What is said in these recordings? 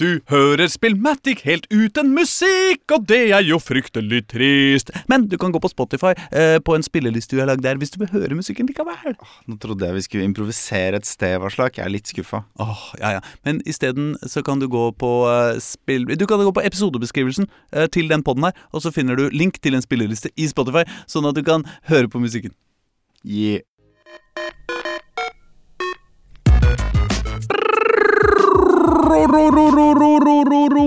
Du hører Spillmatic helt uten musikk, og det er jo fryktelig trist. Men du kan gå på Spotify eh, på en spilleliste du har lagd der, hvis du vil høre musikken likevel. Nå trodde jeg vi skulle improvisere et sted, Varslak. Jeg er litt skuffa. Åh, ja, ja. Men isteden så kan du gå på eh, spill... Du kan gå på episodebeskrivelsen eh, til den podden her, og så finner du link til en spilleliste i Spotify, sånn at du kan høre på musikken. Yeah. ro, ro, ro, ro, ro, ro, ro.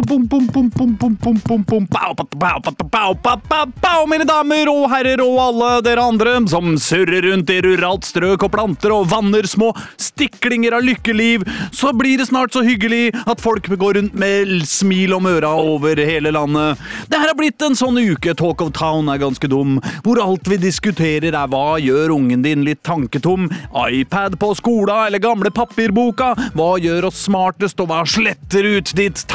Mine damer og herrer og alle dere andre som surrer rundt i ruralt strøk og planter og vanner små stiklinger av lykkeliv, så blir det snart så hyggelig at folk går rundt med smil om øra over hele landet. Det her har blitt en sånn uke, Talk of Town er ganske dum, hvor alt vi diskuterer er hva gjør ungen din litt tanketom, iPad på skola eller gamle papirboka, hva gjør oss smartest og hva sletter ut ditt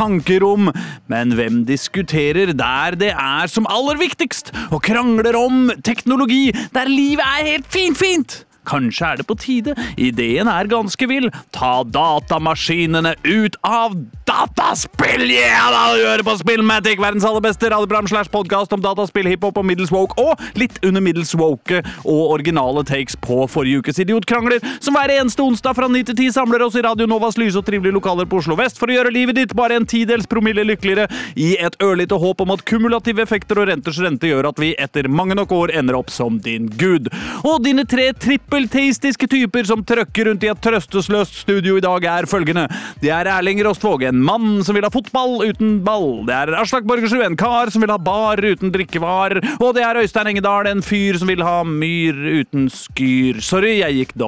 tankerom? Men hvem diskuterer der det er som aller viktigst, og krangler om teknologi der livet er helt fint-fint? Kanskje er det på tide, ideen er ganske vill, ta datamaskinene ut av dataspill! Yeah, da du hører på Spillmatic, verdens aller beste radioprogram slash podkast om dataspill, hiphop og middels woke, og litt under middels woke og originale takes på forrige ukes idiotkrangler, som hver eneste onsdag fra 9 til 10 samler oss i Radio Novas lyse og trivelige lokaler på Oslo vest for å gjøre livet ditt bare en tidels promille lykkeligere, i et ørlite håp om at kumulative effekter og renters rente gjør at vi etter mange nok år ender opp som din gud. Og dine tre trippelteistiske typer som trøkker rundt i et trøstesløst studio i dag, er følgende. Det er Erling Rostvåg, en mann som vil ha fotball uten ball. Det er Aslak Borgersrud, en kar som vil ha bar uten drikkevar. Og det er Øystein Engedal, en fyr som vil ha myr uten skyr. Sorry, jeg gikk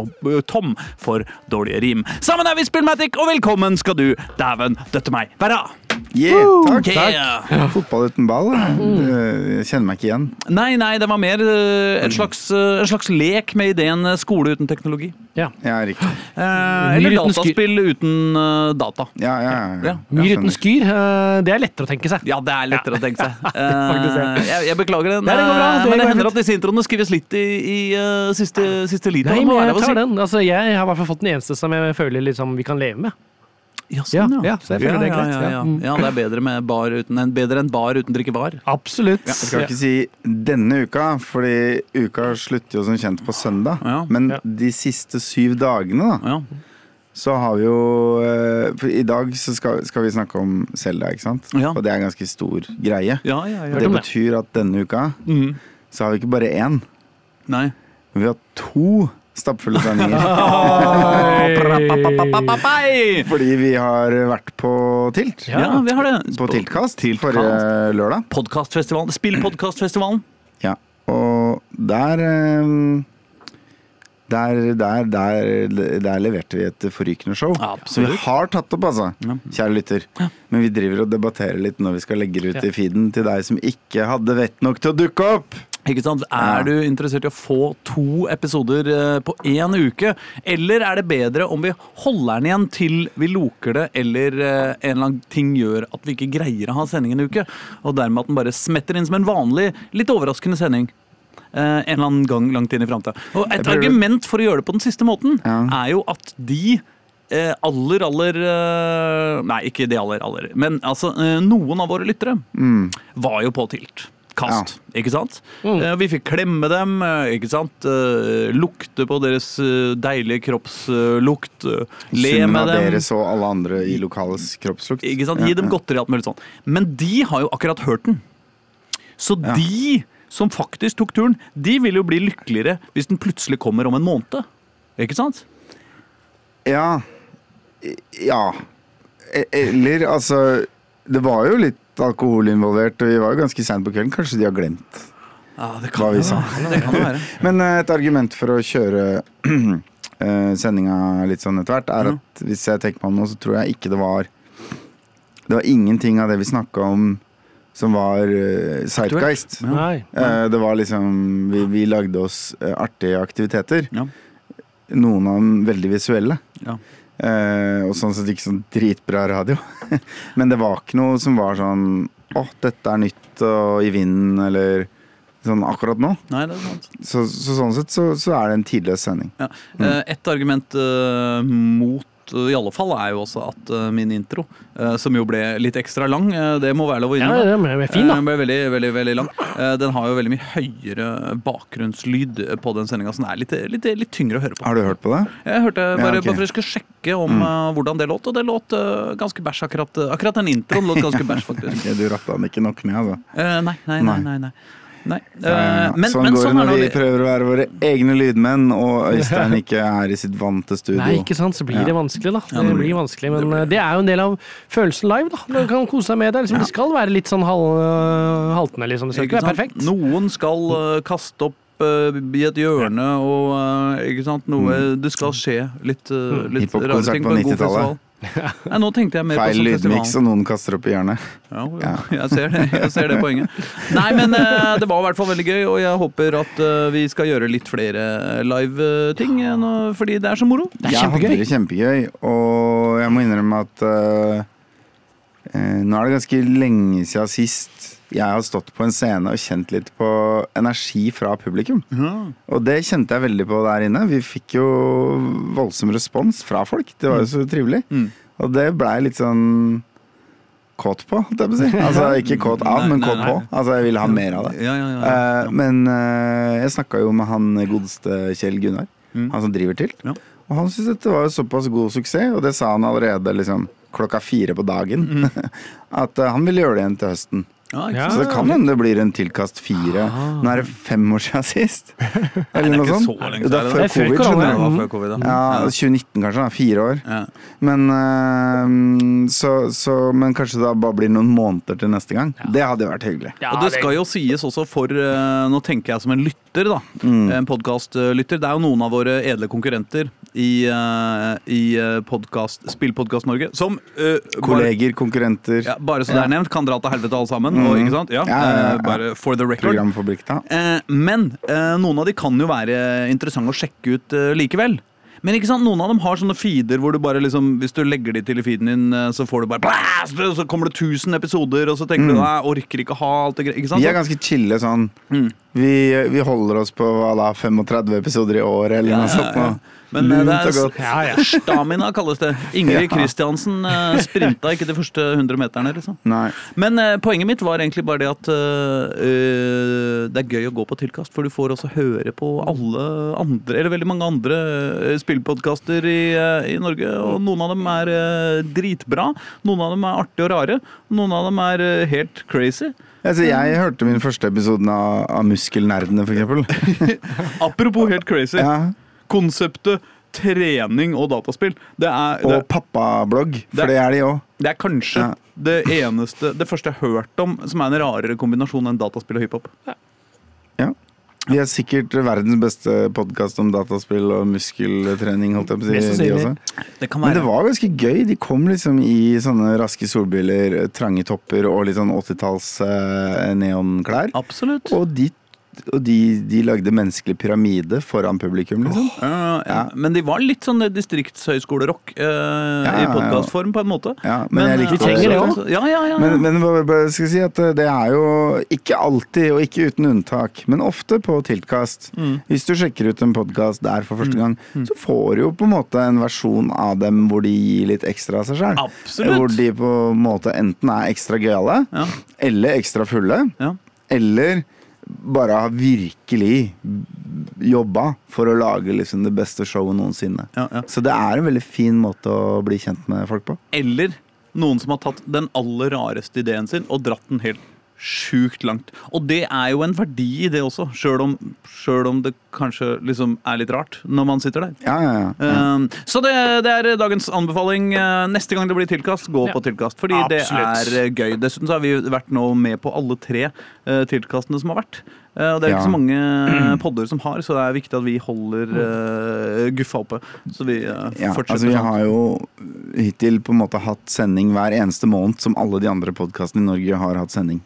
tom for dårlige rim. Sammen er vi Spillmatic, og velkommen skal du, dæven døtte meg, være. Yeah, takk, Yeah. takk. Fotball uten ball? Jeg kjenner meg ikke igjen. Nei, nei, det var mer eh, en slags, eh, en slags lek med ideen eh, skole uten teknologi. Ja. Ja, riktig. Eh, eller uten skyr. dataspill uten data. Ja, ja, ja. Ja. Myr uten skyr, det er lettere å tenke seg. Ja, det er lettere å tenke seg. Eh, jeg, jeg beklager den. Nei, det går bra, det men det hender at disse introene skrives litt i, i siste, siste liter. Nei, men jeg tar den. Altså, jeg har i hvert fall fått den eneste som jeg føler liksom, vi kan leve med. Ja, Ja, sånn, ja, så jeg føler det er greit, Ja, ja. ja, Mm. ja, det er bedre, med bar uten, en- bedre enn bar uten drikkebar. Absolutt. Jeg skal ikke si denne uka, fordi uka slutter jo som kjent på søndag. Ja. Men Ja. de siste syv dagene, da, Ja. så har vi jo eh, For i dag så skal, skal vi snakke om Selda, ikke sant? Ja. Og det er en ganske stor greie. Ja, ja, ja. Det betyr at denne uka mm. så har vi ikke bare én, Nei. men vi har to stappfulle sendinger. Fordi vi har vært på Tilt. Ja, vi har det. På Tiltkast Tilt forrige lørdag. Podkastfestivalen. Spillpodkastfestivalen. Ja. Og der eh, der, der, der, der leverte vi et forrykende show. Så vi har tatt opp, altså, Ja. kjære lytter. Men vi driver og debatterer litt når vi skal legge det ut i feeden til deg som ikke hadde vett nok til å dukke opp. Er du interessert i å få to episoder eh, på én uke? Eller er det bedre om vi holder den igjen til vi loker det, eller eh, en eller annen ting gjør at vi ikke greier å ha sending en uke? Og dermed at den bare smetter inn som en vanlig, litt overraskende sending. eh, en eller annen gang langt inn i framtida. Og et argument for å gjøre det på den siste måten, er jo at de aller, aller Nei, ikke de aller, aller. Men altså, noen av våre lyttere Mm. var jo på tilt. Kast, ikke sant? Mm. Vi fikk klemme dem, eh, ikke sant? Eh, Lukte på deres eh, deilige kroppslukt. eh, Le Summen med dem. deres og alle andre i lokalets kroppslukt. Ikke sant? Gi dem godteri og alt mulig sånn. Men de har jo akkurat hørt den. Så Ja. de som faktisk tok turen, de vil jo bli lykkeligere hvis den plutselig kommer om en måned. Ikke sant? Ja. Ja. E- Eller altså Det var jo litt alkohol involvert, og vi var jo ganske seint på kvelden. Kanskje de har glemt Ja, det hva vi sa. Det kan være. Men eh, et argument for å kjøre eh, sendinga litt sånn etter hvert, er at hvis jeg tenker meg om nå, så tror jeg ikke det var Det var ingenting av det vi snakka om som var uh, Sightgeist. Nei. Uh, det var liksom Vi, vi lagde oss uh, artige aktiviteter. Ja. Noen av dem veldig visuelle. Ja. Eh, og sånn sett ikke sånn dritbra radio. Men det var ikke noe som var sånn Å, dette er nytt og i vinden, eller sånn akkurat nå. Nei, det er sant. Så, så sånn sett så, så er det en tidløs sending. Ja. Mm. Et argument uh, mot i alle fall, er jo også at eh, min intro, eh, som jo ble litt ekstra lang, eh, det må være lov å Ja, den det er fin, da. Eh, ble veldig, veldig, veldig lang. Den har jo veldig mye høyere bakgrunnslyd på den sendinga, så den er litt, litt, litt tyngre å høre på. Har du hørt på det? Jeg hørte bare, Ja, okay. bare for jeg skulle sjekke om eh, hvordan det låt, og det låt ganske bæsj. Akkurat, akkurat den introen låt ganske bæsj, faktisk. Du ratta den ikke nok ned, altså. Eh, nei, nei, nei. nei, nei. Nei. Eh, ja. men, sånn men går sånn det når det. vi prøver å være våre egne lydmenn, og Øystein ikke er i sitt vante studio. Nei, ikke sant, så blir det vanskelig, da. Det blir vanskelig, Men eh, det er jo en del av følelsen live, da. Man kan kose seg med det. Liksom, Det skal være litt sånn halv, øh, haltende, liksom. Det skal ikke være perfekt. Noen skal uh, kaste opp eh, i et hjørne, og eh, ikke sant? Noe, det skal skje litt, uh, litt rare ting på en god 90-tallet. festival. Nei, nå tenkte jeg mer Feil på Feil lydmiks, og noen kaster opp i hjørnet. Ja, ja, jeg ser det, jeg ser det poenget. Nei, men eh, det var i hvert fall veldig gøy, og jeg håper at eh, vi skal gjøre litt flere live-ting, fordi det er så moro. Det er Jeg hadde kjempegøy. det kjempegøy, og jeg må innrømme at eh, eh, nå er det ganske lenge siden sist jeg har stått på en scene og kjent litt på energi fra publikum. Og det kjente jeg veldig på der inne. Vi fikk jo voldsom respons fra folk. Det var jo så trivelig. Mm. Og det blei litt sånn kåt på, holdt jeg på å si. Altså ikke kåt av, Nei, men kåt nei. på. Altså jeg ville ha mer av det. Ja, ja, ja, ja. men uh, jeg snakka jo med han godeste Kjell Gunnar, Mm. han som driver til. Ja. Og han syntes dette var såpass god suksess, og det sa han allerede liksom klokka fire på dagen. Mm. At uh, han ville gjøre det igjen til høsten. Ja? Så det kan hende det blir en tilkast fire. Ah. Nå er det fem år siden sist. Eller det er noe ikke sånt. så lenge Det er siden, før det er før covid, skjønner du. før covid, ja. Ja, 2019 kanskje, da. Fire år. Ja. Men, eh, så, så, men kanskje det bare blir noen måneder til neste gang. Det hadde vært hyggelig. Ja, og det skal jo sies også for eh, Nå tenker jeg som en lytter, da. En podkastlytter. Det er jo noen av våre edle konkurrenter i, uh, i podcast, Spillpodkast Norge som eh, bare, Kolleger, konkurrenter, ja, bare så det er nevnt, kan dra til helvete alle sammen. Og, ikke sant? Ja, eh, bare for the record. Eh, men eh, noen av de kan jo være interessante å sjekke ut eh, likevel. Men ikke sant, noen av dem har sånne feeder hvor du bare liksom Hvis du legger de til i feeden din, eh, så får du bare blæst, Så kommer det 1000 episoder, og så tenker du nei, jeg orker ikke ha alt det greia. De? Er ganske chille sånn. Mm. Vi, vi holder oss på alla 35 episoder i år, eller Ja, noe sånt. ja. ja. Men eh, det er. Stamina, kalles det. Ingrid Kristiansen uh, sprinta ikke de første 100 meterne, liksom. Men uh, poenget mitt var egentlig bare det at eh, eh, det er gøy å gå på tilkast, for du får også høre på alle andre, eller veldig mange andre uh, spillpodkaster i, eh, i Norge. Og noen av dem er eh, dritbra, noen av dem er artige og rare, noen av dem er eh, helt crazy. Altså, jeg hørte min første episode av, av Muskelnerdene, for eksempel. Apropos helt crazy. Ja. Konseptet trening og dataspill, det er, Og pappablogg, pappablogg, Det- for det er de òg. det er kanskje Ja. det eneste, det første jeg har hørt om som er en rarere kombinasjon enn dataspill og hiphop. Ja. De er sikkert verdens beste podkast om dataspill og muskeltrening, holdt jeg på å si. De også. Det Men det var ganske gøy. De kom liksom i sånne raske solbriller, trange topper og litt sånn 80-talls eh, neonklær. Absolutt. Og de, og de, de lagde menneskelig pyramide foran publikum, liksom. Ja, ja. Men de var litt sånn distriktshøyskolerock eh, Ja, i ja, ja. podkastform, på en måte. Ja, men jeg likte det også- Ja, ja, ja. ja. Men, men hva- hva skal jeg si at det er jo ikke alltid, og ikke uten unntak, men ofte på Tiltkast. Mm. Hvis du sjekker ut en podkast der for første gang, så får du jo på en måte en versjon av dem hvor de gir litt ekstra av seg sjøl. Hvor de på en måte enten er ekstra gøyale, Ja. eller ekstra fulle, Ja. eller bare har virkelig jobba for å lage liksom det beste showet noensinne. Ja, ja. Så det er en veldig fin måte å bli kjent med folk på. Eller noen som har tatt den aller rareste ideen sin og dratt den helt sjukt langt. Og det er jo en verdi i det også, sjøl om, om det kanskje liksom er litt rart når man sitter der. Ja, ja, ja. Um, så det, det er dagens anbefaling. Uh, Neste gang det blir tilkast, gå Ja. på tilkast. Fordi det er uh, gøy. Dessuten så har vi vært nå med på alle tre uh, tilkastene som har vært. Uh, og det er Ja. ikke så mange podder som har, så det er viktig at vi holder uh, guffa oppe. Så vi uh, Ja, fortsetter altså Vi sånn. har jo hittil på en måte hatt sending hver eneste måned, som alle de andre podkastene i Norge har hatt sending.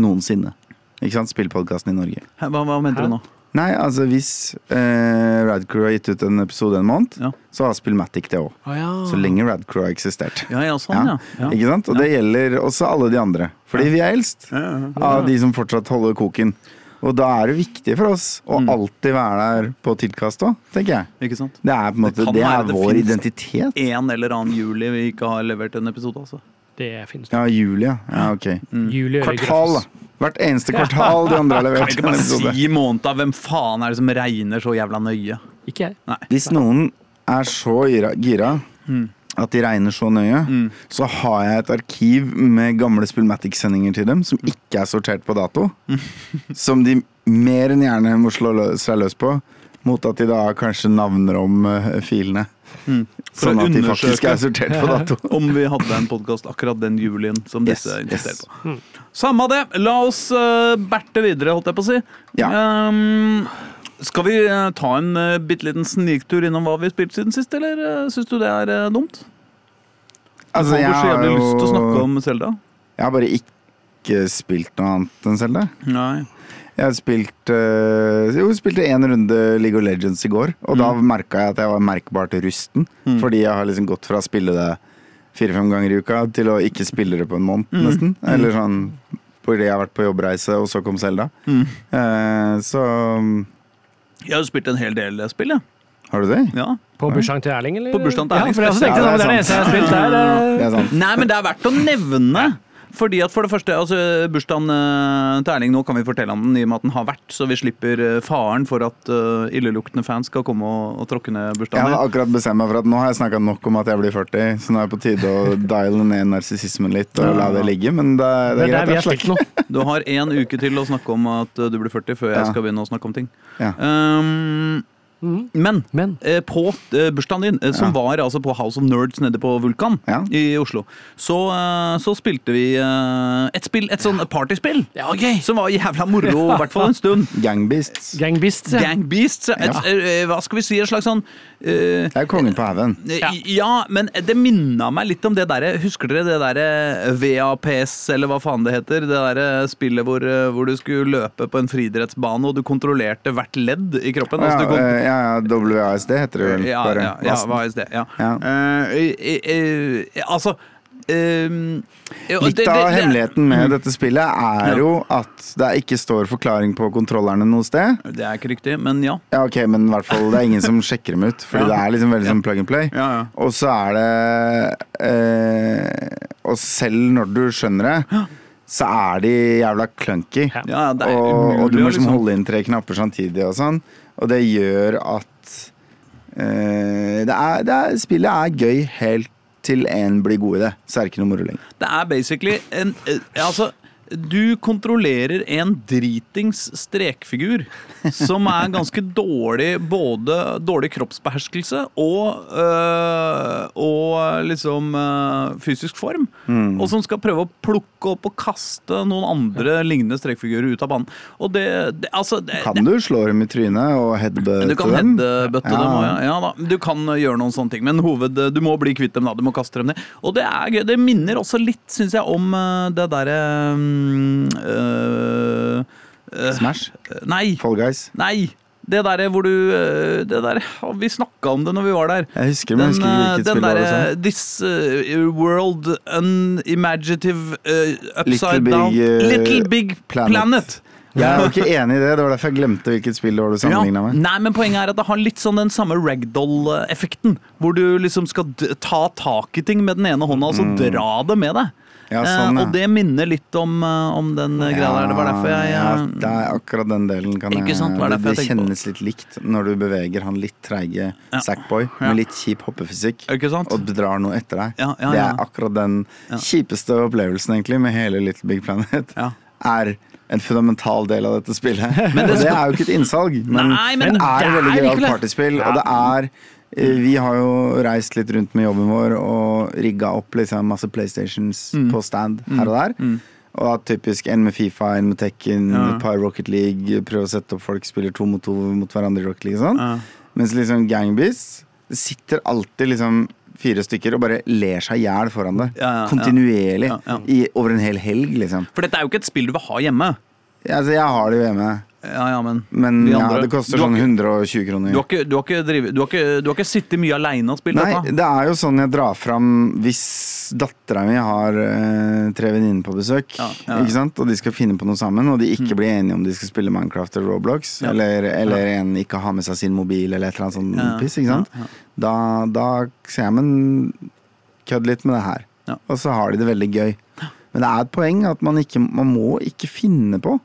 Noensinne. Ikke sant? Spillpodkasten i Norge. Hva, hva mente Hæ? du nå? Nei, altså hvis eh, Radcrew har gitt ut en episode en måned, Ja. så har Spillmatic det òg. Ah, ja. Så lenge Radcrew har eksistert. Ja, ja, sånn, ja. ja. Ikke sant? Og det gjelder også alle de andre. Fordi vi er eldst Ja, ja, ja. av de som fortsatt holder koken. Og da er det viktig for oss å Mm. alltid være der på tilkast òg, tenker jeg. Ikke sant? Det er på en måte, Det det er det vår identitet. En eller annen juli vi ikke har levert en episode, altså. Det finnes det. Ja, juli, Ja, ok. Mm. Juli Kvartal, da. Hvert eneste kvartal de andre har levert. Kan levert ikke bare si måneder? hvem faen er det som regner så jævla nøye? Ikke jeg. Nei. Hvis noen er så gira, gira Mm. at de regner så nøye, så har jeg et arkiv med gamle Spillmatic-sendinger til dem som ikke er sortert på dato. som de mer enn gjerne må slå seg løs på, mot at de da kanskje navner om eh, filene. Mm. For Sånn å undersøke. på dato. Om vi hadde en podkast akkurat den julien som Yes, disse insisterer yes. på. Samme det. La oss uh, berte videre, holdt jeg på å si. Ja. Um, skal vi uh, ta en uh, bitte liten sniktur innom hva vi har spilt siden sist, eller uh, syns du det er uh, dumt? Altså, jeg har jo lyst til å snakke om Selda? Jeg har bare ikke spilt noe annet enn Zelda. Nei. Jeg har spilt øh, Jo, spilte én runde League of Legends i går, og da merka jeg at jeg var merkbart rusten. Fordi jeg har liksom gått fra å spille det fire-fem ganger i uka til å ikke spille det på en måned, nesten. Eller sånn fordi jeg har vært på jobbreise, og så kom Selda. Eh, så Jeg har jo spilt en hel del spill, jeg. Har du det? Ja. På bursdagen til Erling, eller? På bursdagen til Erling, Ja, for jeg også tenkte Ja, det, er det eneste jeg har spilt der. eh. Det er sant. Nei, men det er verdt å nevne. Fordi at for det første, altså Bursdagen eh, til Erling nå kan vi fortelle om den i og med at den har vært, så vi slipper eh, faren for at uh, illeluktende fans skal komme og, og tråkke ned bursdagen. Jeg har akkurat bestemt meg for at nå har jeg snakka nok om at jeg blir 40, så nå er det på tide å diale ned narsissismen litt og la det ligge, men det, det Det er er greit. jeg er nå. Du har én uke til å snakke om at du blir 40 før jeg Ja. skal begynne å snakke om ting. Ja. Um, men Men eh, på eh, bursdagen din, eh, som Ja. var altså på House of Nerds nede på Vulkan Ja. i Oslo, så, eh, så spilte vi eh, et spill, et sånn partyspill, Ja, gøy. som var jævla moro, i hvert fall en stund. Gangbeasts. Gangbeasts, ja. Gang Beasts. Et, Ja. eh, hva skal vi si, en slags sånn eh, Jeg er kongen på haugen. ja. ja, men det minna meg litt om det derre Husker dere det derre VAPS, eller hva faen det heter? Det derre spillet hvor, eh, hvor du skulle løpe på en friidrettsbane, og du kontrollerte hvert ledd i kroppen. Ja, Altså, du kon- eh, ja, ja, WASD heter det vel ja, bare. ja, ja, WASD. Ja. Ja. Uh, eh, eh, altså eh, ja, Litt av det- det- hemmeligheten med dette spillet er Ja. jo at det ikke står forklaring på kontrollerne noe sted. Det er ikke riktig, men ja. Ja, ok, men i hvert fall det er ingen som sjekker dem ut, fordi Ja. det er liksom veldig sånn plug and play. Ja, ja. Og så er det eh, Og selv når du skjønner det, så er de jævla clunky. Ja. ja det er og, og du må liksom liksom- holde inn tre knapper samtidig og sånn. Og det gjør at eh, det er, det er, Spillet er gøy helt til en blir god i det. Så er det ikke noe moro lenger. Det er basically en eh, Altså, du kontrollerer en dritings strekfigur som er ganske dårlig Både dårlig kroppsbeherskelse og øh, Og liksom øh, fysisk form. Mm. Og som skal prøve å plukke opp og kaste noen andre lignende strekfigurer ut av banen. Og det, det Altså det, Kan du slå dem i trynet og headbutte du kan dem? headbutte Ja. dem. og Ja. Ja, da. Du kan gjøre noen sånne ting, men hoved, du må bli kvitt dem. da, Du må kaste dem ned. Og det er gøy. Det minner også litt, syns jeg, om uh, det derre uh, uh, Smash? Nei. Fall Guys? Nei. Det derre hvor du uh, Det der, Vi snakka om det når vi var der. Jeg husker, men jeg husker hvilket den spill det var. det sånn This uh, world unimaginative uh, upside Little down Big, uh, Little Big Planet. planet. Jeg er jo ikke enig i det. Det var derfor jeg glemte hvilket spill det var du sammenligna med. Nei, men poenget er at det har litt sånn den samme ragdoll-effekten. Hvor du liksom skal ta tak i ting med den ene hånda og så dra det med deg. Ja, sånn, eh, ja. og det minner litt om, eh, om den eh, greia der. Det var derfor jeg ja, det er akkurat den delen kan jeg det Det, jeg kjennes litt likt når du beveger han litt treige. Sackboy med litt kjip hoppefysikk. Og drar noe etter deg. Ja, ja, Det er akkurat den kjipeste opplevelsen egentlig med hele Little Big Planet. Er en fundamental del av dette spillet. Men det og det er jo ikke et innsalg, men, Nei, men det er det et veldig er gøyalt partyspill. Og det er Vi har jo reist litt rundt med jobben vår og rigga opp liksom masse PlayStations Mm. på stand her og der. Og da typisk en med Fifa, en med Tekken, Ja. et par Rocket League. Prøve å sette opp folk spiller to mot to mot hverandre i Rocket League og sånn. Ja. Mens liksom Gangbeasts sitter alltid liksom fire stykker og bare ler seg i hjel foran det. Ja. Kontinuerlig. I, over en hel helg, liksom. For dette er jo ikke et spill du vil ha hjemme. Ja, Altså, jeg har det jo hjemme. Ja, ja, men Men de ja, det koster sånn 120 kroner. Du har ikke, du har ikke, drivet, du har ikke, du har ikke sittet mye aleine og spilt Nei, dette? det er jo sånn jeg drar fram hvis dattera mi har eh, tre venninner på besøk, Ja, ja, ikke sant? og de skal finne på noe sammen, og de ikke blir enige om de skal spille Minecraft eller Roblox, eller, eller en ikke har med seg sin mobil eller et eller annet sånt piss, ikke sant? Da, da sier jeg, men kødd litt med det her. Og så har de det veldig gøy. Men det er et poeng at man ikke Man må ikke finne på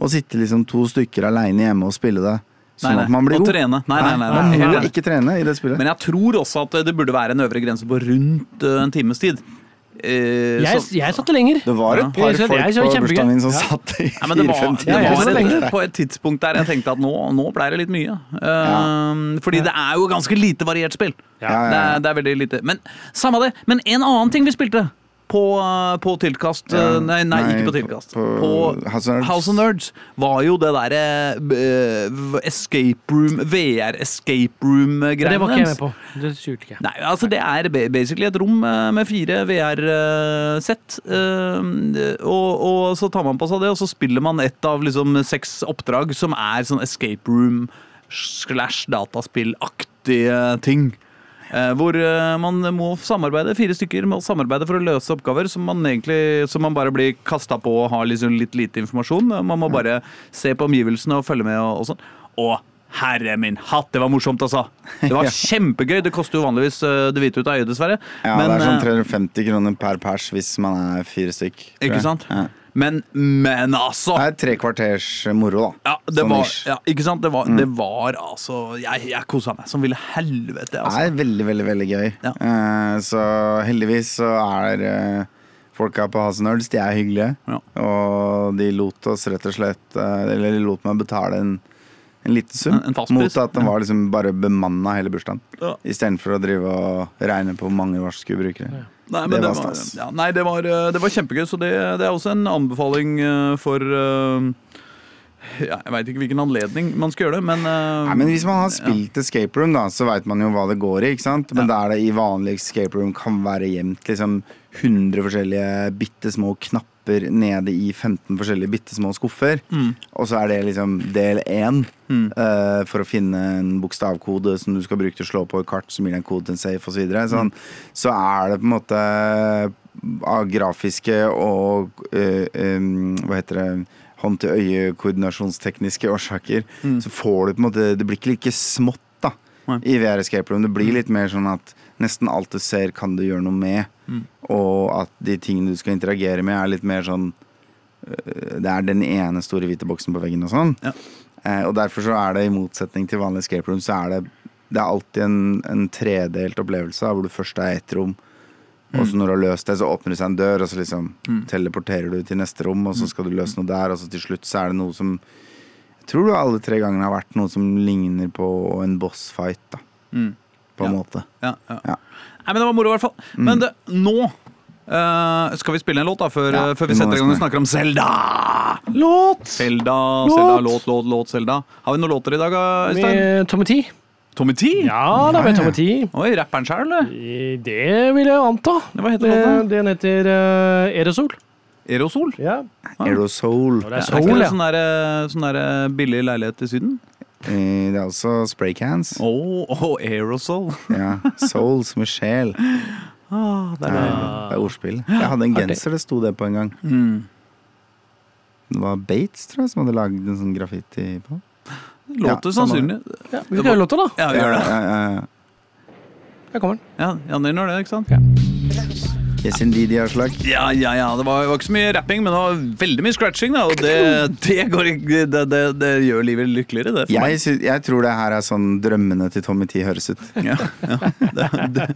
å sitte liksom to stykker aleine hjemme og spille det. Sånn Nei, nei, at man blir og god. trene. Nei, nei, nei, nei, man må ikke trene i det spillet. Men jeg tror også at det burde være en øvre grense på rundt eh, en times tid. Eh, Jeg, så- jeg satte lenger. Det var et par ja. folk jeg på bursdagen min som Ja. satt i fire-fem det timer. Det var det et, på et tidspunkt der jeg tenkte at nå, nå ble det litt mye. Eh, Fordi det er jo ganske lite variert spill. Ja, ja, Det, er, det er veldig lite. Men samme det. Men en annen ting vi spilte på, eh, på tilkast Ja, eh, nei, nei, nei, ikke på på- tilkast. på På, House of Nerds. House of Nerds var jo det derre uh, escape room VR escape room-greiene Det var ikke jeg med på. Det skjulte ikke. Nei, altså det er basically et rom med fire VR-sett. og, og så tar man på seg det, og så spiller man ett av liksom seks oppdrag som er sånn escape room slash dataspillaktige ting. Eh, hvor eh, man må samarbeide, fire stykker må samarbeide for å løse oppgaver som man egentlig som man bare blir kasta på og har liksom litt lite informasjon. Man må bare se på omgivelsene og følge med og, og sånn. Og herre min hatt, det var morsomt, altså! Det var kjempegøy. Det koster jo vanligvis eh, det hvite ut av øyet, dessverre. Ja, Men, det er sånn eh, 350 kroner per pers hvis man er fire stykk. Ikke sant? Ja. Men, men altså! Det er tre kvarters moro, da. Ja, det Sånn var, ja, ikke sant? Det var, det var altså Jeg, jeg kosa meg som ville helvete, Det altså. er veldig, veldig veldig gøy. Ja. Uh, så heldigvis så er uh, folka på House De er hyggelige. Ja. Og de lot oss rett og slett uh, Eller de lot meg betale en, en liten sum. En- en mot at den var liksom bare bemanna hele bursdagen. Ja. Istedenfor å drive og regne på hvor mange vi skulle bruke det. Nei, men det var stas. ja, nei, det var, eh, det var kjempegøy, så det, det er også en anbefaling eh, for eh, ja, Jeg veit ikke hvilken anledning man skal gjøre det, men, Nei, men Hvis man har spilt escape room, da, så veit man jo hva det går i. ikke sant? Men der det i vanlig escape room kan være gjemt liksom 100 forskjellige bitte små knapper nede i 15 forskjellige bitte små skuffer, Mm. og så er det liksom del én eh, for å finne en bokstavkode som du skal bruke til å slå på et kart som gir deg en kode til en safe osv. Så, videre. sånn, så er det på en måte av grafiske og uh, um, hva heter det hånd-til-øye-koordinasjonstekniske årsaker, så får du på en måte Det blir ikke like smått da i VR Escape Room. Det blir litt mer sånn at nesten alt du ser, kan du gjøre noe med. Og at de tingene du skal interagere med, er litt mer sånn øh, Det er den ene store hvite boksen på veggen og sånn. Ja. Eh, og derfor så er det, i motsetning til vanlig escape room, så er det det er alltid en, en tredelt opplevelse hvor du først er i ett rom, og så når du har løst det, så åpner det seg en dør, og så liksom teleporterer du til neste rom, og så skal du løse noe der, og så til slutt så er det noe som Jeg tror du alle tre gangene har vært noe som ligner på en bossfight, da. Mm. På en Ja. måte. ja, ja. Ja. Nei, men det var moro, i hvert fall. Men det, nå Uh, skal vi spille en låt, da, før, Ja, eh, før vi vi setter i gang og snakker om Selda. Låt! Selda, Låt! Låt, låt, låt, Selda. Har vi noen låter i dag, Øystein? Med Tommy T. Tommy T? Ja, det er med Ja, ja. Tommy T. Oi, rapperen sjøl, eller? Det vil jeg anta. Hva heter Det, låta? den heter uh, Erosol. Erosol? Ja. Aerosol. Og det er Er ikke det sånn der, eh, sånn der eh, billig leilighet i Syden? Eh, Det er også spraycans. Å, oh, aerosol. Ja. Soul som i sjel. Ah, det er det. det er ordspill. Jeg hadde en genser det sto det på en gang. Mm. Det var Bates, tror jeg, som hadde lagd en sånn graffiti på. Låter Ja, sannsynlig ja. Vi skal høre låta, da. Ja, vi gjør det. Ja, ja, ja. Her kommer den. Ja, Janne gjør det, ikke sant? Yes, indeed, Aslak. Ja, ja, ja. Det var, det var ikke så mye rapping, men det var veldig mye scratching, da. Og det, det, går, det, gjør livet lykkeligere, det. Jeg, synes, jeg tror det her er sånn drømmene til Tommy T høres ut. Ja, ja. Det, det,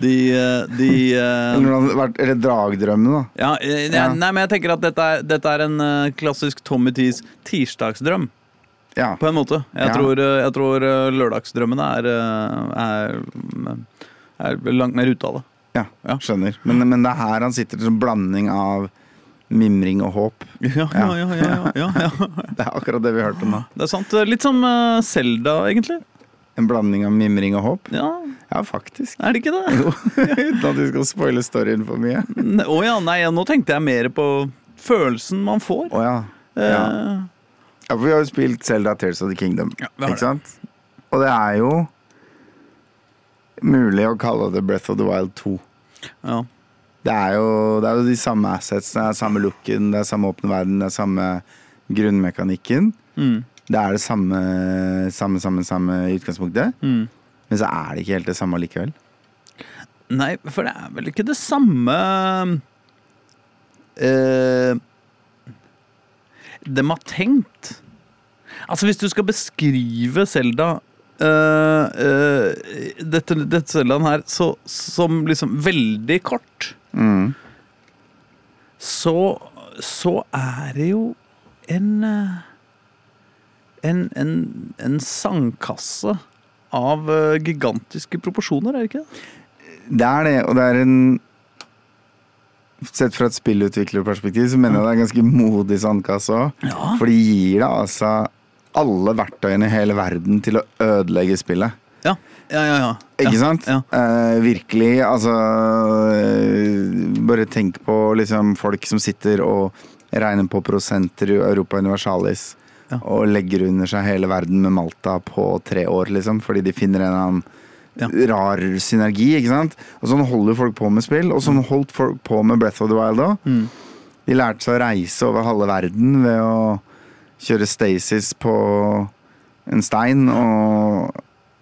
de, eh, de Eller, eller dragdrømmene, da. ja, eh, Ja. Nei, men jeg tenker at dette er, dette er en eh, klassisk Tommy Tees tirsdagsdrøm, Ja. på en måte. Jeg Ja. tror, jeg tror lørdagsdrømmene er, er, er langt mer ute av det. Ja, Ja. skjønner. Men, men det er her han sitter som blanding av mimring og håp. Ja, ja, ja. Det er akkurat det vi hørte nå. Det er sant. Litt som Selda, Zelda, egentlig. En blanding av mimring og håp. Ja, Ja, faktisk. Er det ikke det? Jo, Uten at vi skal spoile storyen for mye. Å oh, ja, nei, nå tenkte jeg mer på følelsen man får. Å ja. Eh, ja. Ja, for vi har jo spilt Zelda Tears of the Kingdom, Ja, ikke sant? Og det er jo mulig å kalle det Breath of the Wild 2. Ja. Det er jo, det er jo de samme assets, det er samme looken, det er samme åpne verden, det er samme grunnmekanikken. Mm. Det er det samme, samme, samme, samme i utgangspunktet. Mm. Men så er det ikke helt det samme likevel. Nei, for det er vel ikke det samme uh, De har tenkt Altså, hvis du skal beskrive Selda eh, eh, dette, dette her så, som liksom veldig kort, Mm. så, så er det jo en eh, en, en, en sandkasse av gigantiske proporsjoner, er det ikke det? Det er det, og det er en Sett fra et spillutviklerperspektiv så mener jeg det er en ganske modig sandkasse òg. Ja. For de gir deg altså alle verktøyene i hele verden til å ødelegge spillet. Ja, ja, ja. ja. Ikke ja. sant? Ja. Eh, virkelig, altså eh, Bare tenk på liksom folk som sitter og regner på prosenter i Europa Universalis. Ja. Og legger under seg hele verden med Malta på tre år, liksom. Fordi de finner en eller annen Ja. rar synergi, ikke sant. Og sånn holder folk på med spill. Og sånn holdt folk på med Breath of the Wild òg. Mm. De lærte seg å reise over halve verden ved å kjøre Stasis på en stein og,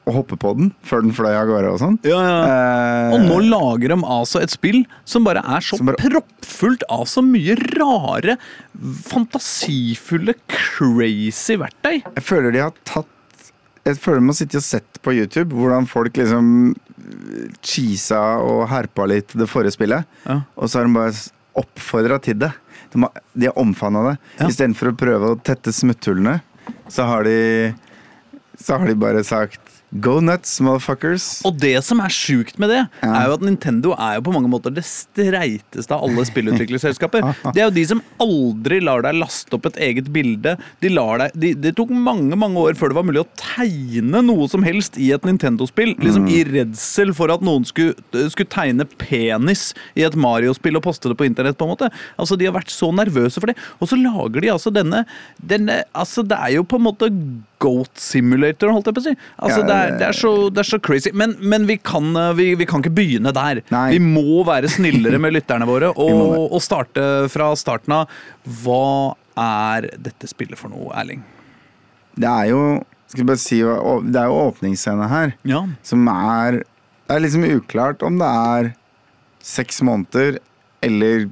og hoppe på den før den fløy av gårde og sånn. Ja, ja. Eh, Og nå lager de altså et spill som bare er så bare- proppfullt av så mye rare, fantasifulle, crazy verktøy. Jeg føler de har tatt Jeg føler de har sittet og sett på YouTube hvordan folk liksom cheesa og herpa litt det forrige spillet. Ja. Og så har de bare oppfordra til det. De har, de har omfavna det. Ja. Istedenfor å prøve å tette smutthullene, så har de Så har de bare sagt Go nuts, motherfuckers. Og det som er sjukt med det, Ja. er jo at Nintendo er jo på mange måter det streiteste av alle spillutviklerselskaper. Det er jo de som aldri lar deg laste opp et eget bilde. De deg, de, det tok mange mange år før det var mulig å tegne noe som helst i et Nintendo-spill. Liksom I redsel for at noen skulle, skulle tegne penis i et Mario-spill og poste det på internett. på en måte. Altså De har vært så nervøse for det. Og så lager de altså denne, denne altså Det er jo på en måte Goat Simulator, holdt jeg på å si. Altså Ja, det, er, det, er så, det er så crazy. Men, men vi, kan, eh, vi, vi kan ikke begynne der. Nei. Vi må være snillere med lytterne våre og, og starte fra starten av. Hva er dette spillet for noe, Erling? Det er jo skal bare si, Det er jo åpningsscene her Ja. som er Det er liksom uklart om det er seks måneder eller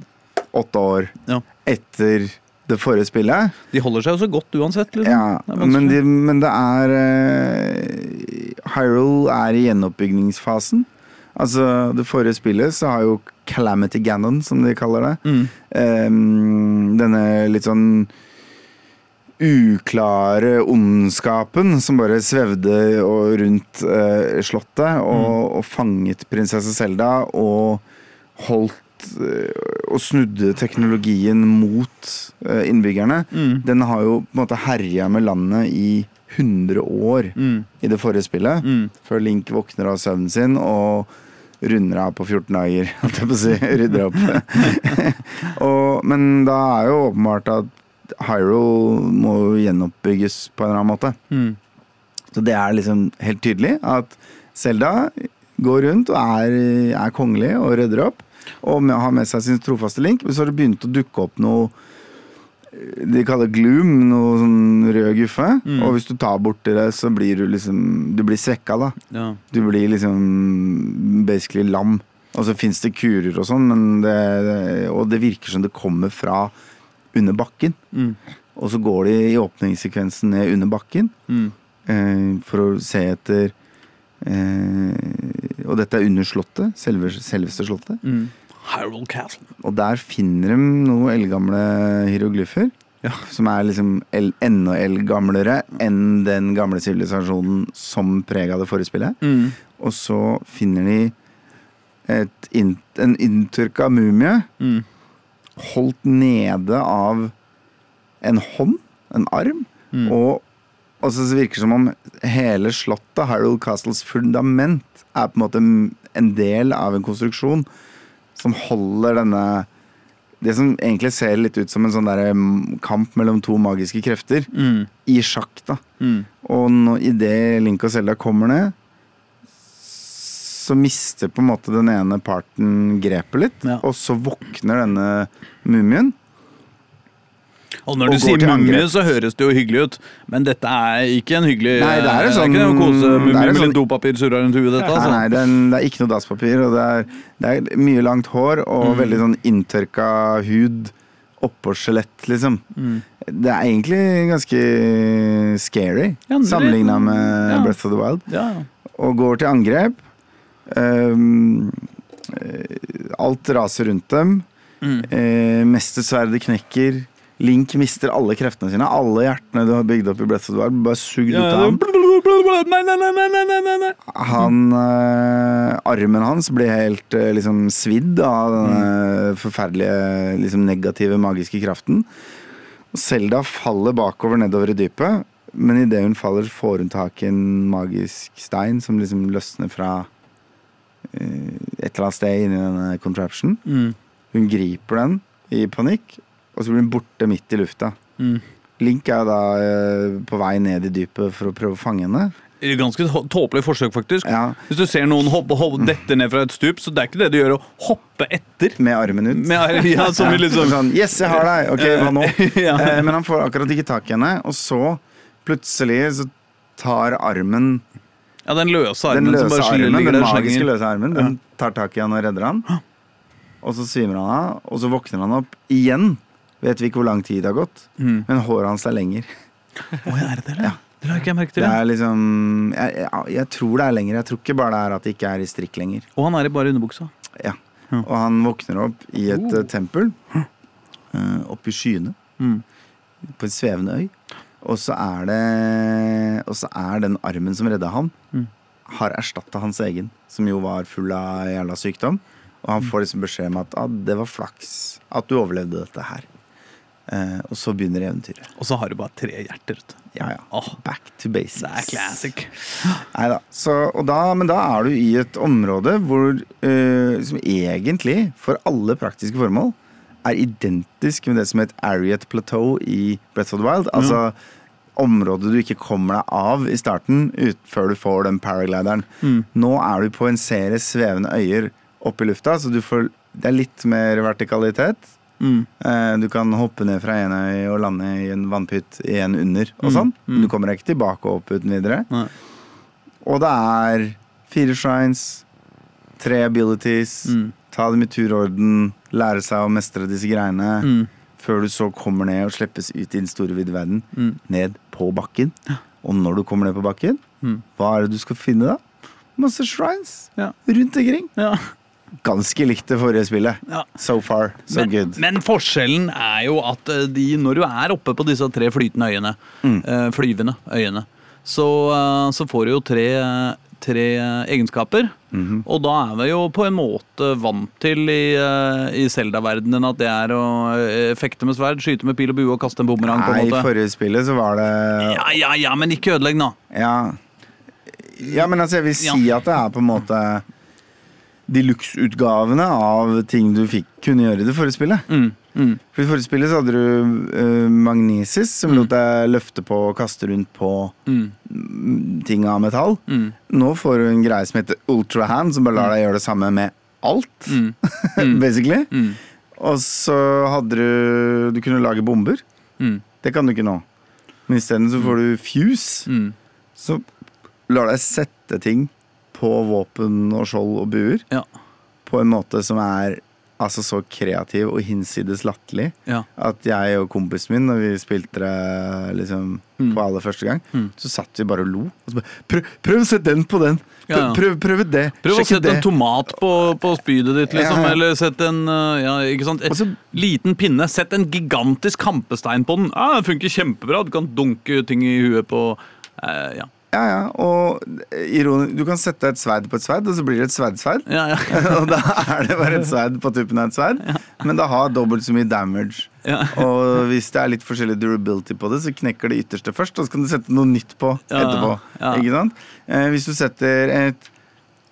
åtte år ja. etter det forrige spillet. De holder seg jo så godt uansett. Liksom. Ja, Det men, de, men det er uh, Hyrule er i gjenoppbyggingsfasen. Altså, det forrige spillet så har jo Calamity Ganon, som de kaller det. Mm. um, denne litt sånn uklare ondskapen som bare svevde rundt uh, slottet og, og fanget prinsesse Selda og holdt og snudde teknologien mot eh, innbyggerne. Mm. Den har jo på en måte herja med landet i 100 år Mm. i det forrige spillet. Mm. Før Link våkner av søvnen sin og runder av på 14 dager, holdt jeg på å si. Rydder opp. og, men da er jo åpenbart at Hyrule må gjenoppbygges på en eller annen måte. Mm. Så det er liksom helt tydelig at Selda går rundt og er, er kongelig og rydder opp. Og med, har med seg sin trofaste link. Men så har det begynt å dukke opp noe eh, de kaller gloom, noe sånn rød guffe. Mm. Og hvis du tar borti det, så blir du liksom Du blir svekka, da. Ja. Du blir liksom basically lam. Og så fins det kurer og sånn, men det, og det virker som det kommer fra under bakken. Mm. Og så går de i åpningssekvensen ned under bakken Mm. eh, for å se etter eh, Og dette er under slottet. Selve, selveste slottet. Mm. Hyrule Castle. Og der finner de noen eldgamle hieroglyfer. Ja. Som er liksom el, enda eldgamlere enn den gamle sivilisasjonen som prega det forrige spillet. Mm. Og så finner de et, in- en inntørka mumie Mm. holdt nede av en hånd, en arm. Mm. Og, og så virker det som om hele slottet, Harold Castles fundament, er på en måte en del av en konstruksjon som holder denne Det som egentlig ser litt ut som en sånn der kamp mellom to magiske krefter, Mm. i sjakk, da. Mm. Og i det Link og Selda kommer ned, så mister på en måte den ene parten grepet litt, Ja. og så våkner denne mumien. Og når Og du sier mummie, mumie, så høres det jo hyggelig ut, men dette er ikke en hyggelig Nei, det er en sånn- ikke noe det er mumie en med sånn- litt dopapir surra rundt huet, dette. Altså. nei, det er, det er ikke noe dasspapir, og det er, det er mye langt hår og Mm. veldig sånn inntørka hud oppå skjelett, liksom. Mm. Det er egentlig ganske scary Ja, sammenligna med ja. Breath of the Wild. Ja. Og går til angrep. Eh, alt raser rundt dem. Mm. Uh, Mestersverdet knekker. Link mister alle kreftene sine. Alle hjertene du har bygd opp i Breath of the Wild, bare sugd Ja, ut av ham. Han, øh, armen hans blir helt øh, liksom svidd av denne forferdelige liksom negative magiske kraften. Selda faller bakover nedover i dypet, men idet hun faller, får hun tak i en magisk stein som liksom løsner fra øh, et eller annet sted inni denne contraption. Mm. Hun griper den i panikk, og så blir den borte midt i lufta. Mm. Link er da eh, på vei ned i dypet for å prøve å fange henne. Ganske tåpelig forsøk, faktisk. Ja, Hvis du ser noen hoppe, hoppe, dette ned fra et stup, så det er ikke det du gjør å hoppe etter. Med armen ut. Med, ja, som ja. liksom Sånn, yes, jeg har deg! Ok, hva nå? Ja. Eh, men han får akkurat ikke tak i henne, og så plutselig så tar armen Ja, den løse Den armen som bare armen, ligger den magiske slenger. løse armen, den tar tak i han og redder han. Og så svimer han av, og så våkner han opp igjen. Vet vi ikke hvor lang tid det har gått, Mm. men håret hans er lenger. Oh, er det det, eller? Ja. Det la ikke jeg merke til. Det er liksom jeg, jeg, jeg tror det er lenger. Jeg tror ikke bare det er at det ikke er i strikk lenger. Og han er i bare underbuksa. Ja. Og han våkner opp i et Oh. eh, tempel uh, oppe i skyene. Mm. på en svevende øy. Og så er det Og så er den armen som redda ham, Mm. har erstatta hans egen, som jo var full av jævla sykdom. Og han får liksom beskjed om at ah, det var flaks at du overlevde dette her. Eh, og så begynner eventyret. Og så har du bare tre hjerter. Ja, ja. Oh. Back to basics. det er classic. Neida. Så, da, men da er du i et område hvor eh, som egentlig, for alle praktiske formål, er identisk med det som het Ariat Plateau i Breath of the Wild. Altså området du ikke kommer deg av i starten ut, før du får den paraglideren. Mm. Nå er du på en serie svevende øyer oppe i lufta, så du får, det er litt mer vertikalitet. Mm. Eh, Du kan hoppe ned fra en øy og lande i en vannpytt i en under og Mm, sånn. mm. Du kommer deg ikke tilbake og opp uten videre. Nei. Og det er fire shrines, tre abilities, Mm. ta dem i turorden, lære seg å mestre disse greiene, Mm. før du så kommer ned og slippes ut i den store, vide verden. Mm. Ned på bakken. Og når du kommer ned på bakken, hva er det du skal finne da? Masse shrines Ja. rundt omkring. Ja. Ganske likt det forrige spillet. Ja. So far, so men, good. men forskjellen er jo at eh, de, når du er oppe på disse tre flytende øyene, Mm. eh, flyvende øyene, så, eh, så får du jo tre, tre egenskaper. egenskaper. -hmm. Og da er vi jo på en måte vant til i, i Zelda-verdenen at det er å fekte med sverd, skyte med pil og bue og kaste en bumerang. på Nei, i forrige spillet så var det Ja, ja, ja, men ikke ødelegg nå. Ja, ja men altså jeg vil si at det er på en måte deluxe-utgavene av ting du fikk kunne gjøre i det forrige spillet. Mm, mm, For I forrige spillet så hadde du uh, Magnesis, som lot deg løfte på og kaste rundt på mm, mm, ting av metall. mm, Nå får du en greie som heter Ultrahand, som bare lar deg gjøre det samme med alt. mm, mm, basically. mm, Og så hadde du Du kunne lage bomber. mm, Det kan du ikke nå. Men isteden så får du fuse. mm. Så lar deg sette ting på våpen og skjold og buer Ja. på en måte som er altså så kreativ og hinsides latterlig Ja. at jeg og kompisen min, når vi spilte det liksom Mm. på aller første gang, Mm. så satt vi bare og lo. Og så bare, prøv, prøv å sette den på den! Prøv, Ja, ja. prøv, prøv det! Prøv å sette en tomat på, på spydet ditt, liksom. Eller sett en uh, ja, ikke sant? Et, så- liten pinne. Sett en gigantisk kampestein på den. Ja, Den funker kjempebra. Du kan dunke ting i huet på eh, Ja. Ja, ja, og ironi, du kan sette et sverd på et sverd, og så blir det et sverdsverd. ja, ja. og da er det bare et sverd på tuppen av et sverd, men det har dobbelt så mye damage. Ja. Og hvis det er litt forskjellig durability på det, så knekker det ytterste først, og så kan du sette noe nytt på Ja, etterpå. ja. Ikke sant? Eh, hvis du setter et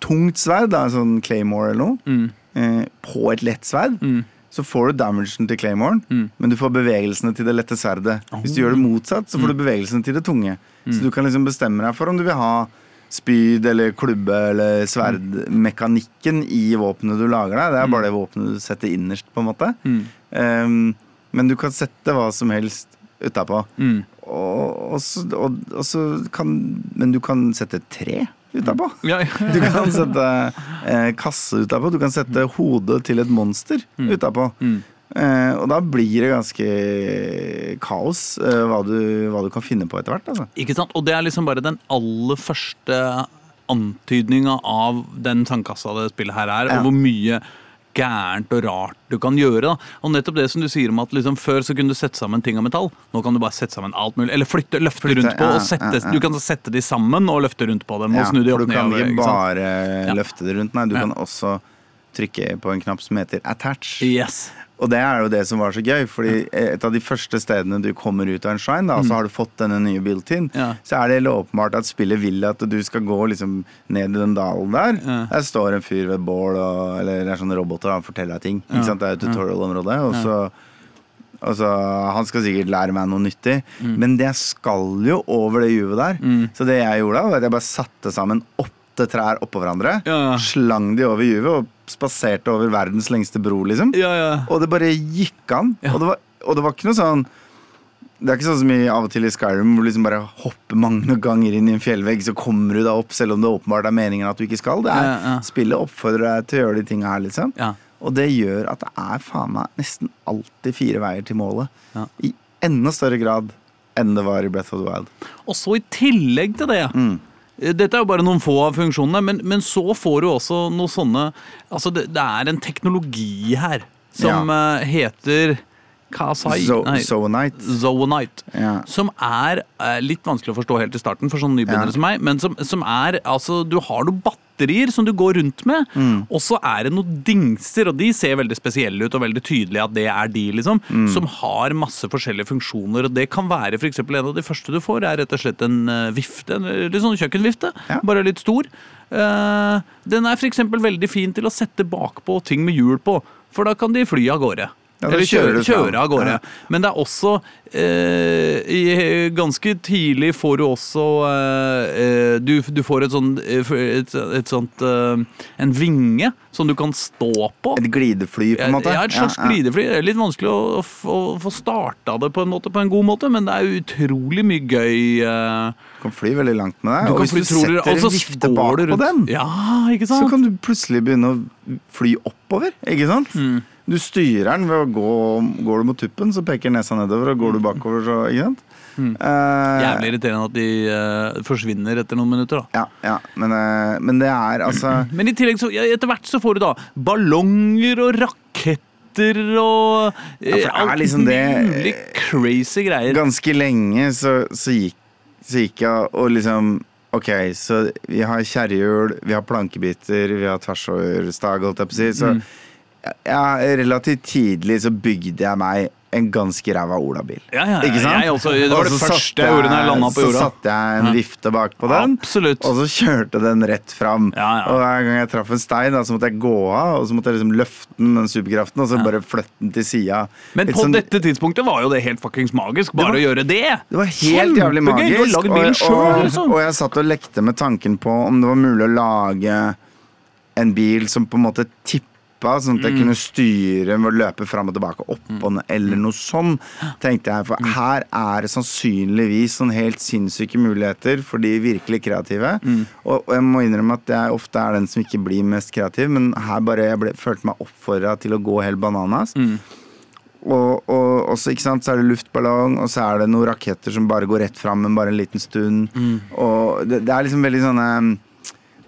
tungt sverd, da, sånn claymore eller noe, Mm, eh, på et lett sverd, mm, så får du damagen til Claymoren, Mm. men du får bevegelsene til det lette sverdet. Hvis du gjør det motsatt, så Mm. får du bevegelsene til det tunge. Så du kan liksom bestemme deg for om du vil ha spyd eller klubbe eller sverdmekanikken i våpenet du lager deg. Det er bare det våpenet du setter innerst, på en måte. Mm. Um, men du kan sette hva som helst utapå. Mm. Og, og, og, og så kan Men du kan sette tre utapå. Du kan sette eh, kasse utapå. Du kan sette hodet til et monster utapå. Mm. Eh, og da blir det ganske kaos eh, hva, du, hva du kan finne på etter hvert. Altså. Ikke sant? Og det er liksom bare den aller første antydninga av den sandkassa det spillet her er, Ja. og hvor mye gærent og rart du kan gjøre. da. Og nettopp det som du sier om at liksom før så kunne du sette sammen ting av metall. Nå kan du bare sette sammen alt mulig. Eller flytte, løfte Flytte, rundt på. ja, og sette, ja, ja. Du kan sette de sammen og løfte rundt på dem. Og snu de opp ned. du kan ikke bare løfte det rundt. Nei, du kan også trykke på en knapp som heter attach. Yes. Og det er jo det som var så gøy, fordi et av de første stedene du kommer ut av en shrine, da, så har du fått denne nye built-in, Mm. Ja. så er det helt åpenbart at spillet vil at du skal gå liksom ned i den dalen der. Ja. Der står en fyr ved et bål, og, eller det er sånne roboter og han forteller deg ting. Ikke sant? Det er jo tutorial-området. Og så Han skal sikkert lære meg noe nyttig, Mm. men det skal jo over det juvet der. Så det jeg gjorde, da, var at jeg bare satte sammen åtte trær oppå hverandre, Ja, ja. slang de over juvet og spaserte over verdens lengste bro, liksom. Ja, ja. Og det bare gikk an. Ja. Og, det var, og det var ikke noe sånn Det er ikke sånn som i, av og til i Skyrim, hvor du liksom bare hopper mange ganger inn i en fjellvegg, så kommer du deg opp selv om det åpenbart er meningen at du ikke skal. Det er. Spillet oppfordrer deg til å gjøre de tinga her, liksom. Ja. Og det gjør at det er faen meg nesten alltid fire veier til målet. Ja. I enda større grad enn det var i Breath of the Wild. Og så i tillegg til det Mm. Dette er jo bare noen få av funksjonene, men, men så får du også noe sånne Altså, det, det er en teknologi her som ja. heter Kasai Zo Nei, Zoonite. Zoonite. Ja. Som er eh, litt vanskelig å forstå helt i starten for sånne nybegynnere Ja. som meg, men som, som er Altså, du har noen batterier som du går rundt med, Mm. og så er det noen dingser, og de ser veldig spesielle ut, og veldig tydelig at det er de, liksom, Mm. som har masse forskjellige funksjoner, og det kan være eksempel en av de første du får, er rett og slett en eh, vifte, en eh, litt sånn kjøkkenvifte, Ja. bare litt stor. Uh, den er eksempel veldig fin til å sette bakpå ting med hjul på, for da kan de fly av gårde. Ja, Eller kjøre, kjøre av gårde. Ja. Men det er også eh, i, Ganske tidlig får du også eh, eh, du, du får et sånt, eh, et, et sånt eh, En vinge som du kan stå på. Et glidefly, på en måte. Ja, et slags Ja, glidefly. Det er litt vanskelig å, å, få- å få starta det på en, måte, på en god måte, men det er utrolig mye gøy. eh, Du kan fly veldig langt med det. og hvis du setter en vifte bak på den, Ja, ikke så kan du plutselig begynne å fly oppover. Ikke sant? Mm. Du styrer den ved å gå Går du mot tuppen, så peker nesa nedover, og går du bakover, så Ikke sant? Mm. Uh, Jævlig irriterende at de uh, forsvinner etter noen minutter. da. Ja, ja men, uh, men det er altså Men i tillegg så, ja, etter hvert så får du da ballonger og raketter og Ja, alt liksom det- mulig crazy greier. Ganske lenge så, så, gikk, så gikk jeg og liksom Ok, så vi har kjerrehjul, vi har plankebiter, vi har tversoverstag, holdt jeg på å si. Så Mm. Ja, relativt tidlig så bygde jeg meg en ganske ræva olabil. Ja, ja, Ikke sant? Også, det var det første satte jeg gjorde når jeg landa på Så jorda. satte jeg en Ja. vifte bak på den, Absolutt. og så kjørte den rett fram. Ja, ja. Og hver gang jeg traff en stein, da, så måtte jeg gå av, og så måtte jeg liksom løfte den, den superkraften, og så bare flytte den til sida. Men Litt på sånn- dette tidspunktet var jo det helt fuckings magisk. Bare var- å gjøre det. Det var helt jævlig magisk. Og, sjøl, og, liksom. og jeg satt og lekte med tanken på om det var mulig å lage en bil som på en måte tippa, sånn at jeg Mm. kunne styre med å løpe fram og tilbake opp og ned, eller noe sånn, tenkte jeg. Mm. For her er det sannsynligvis sånn helt sinnssyke muligheter for de virkelig kreative. Mm. Og, og jeg må innrømme at jeg ofte er den som ikke blir mest kreativ, men her bare jeg ble, følte meg oppfordra til å gå helt bananas. Mm. Og, og også, ikke sant, så er det luftballong, og så er det noen raketter som bare går rett fram, men bare en liten stund. Mm. Og det, det er liksom veldig sånne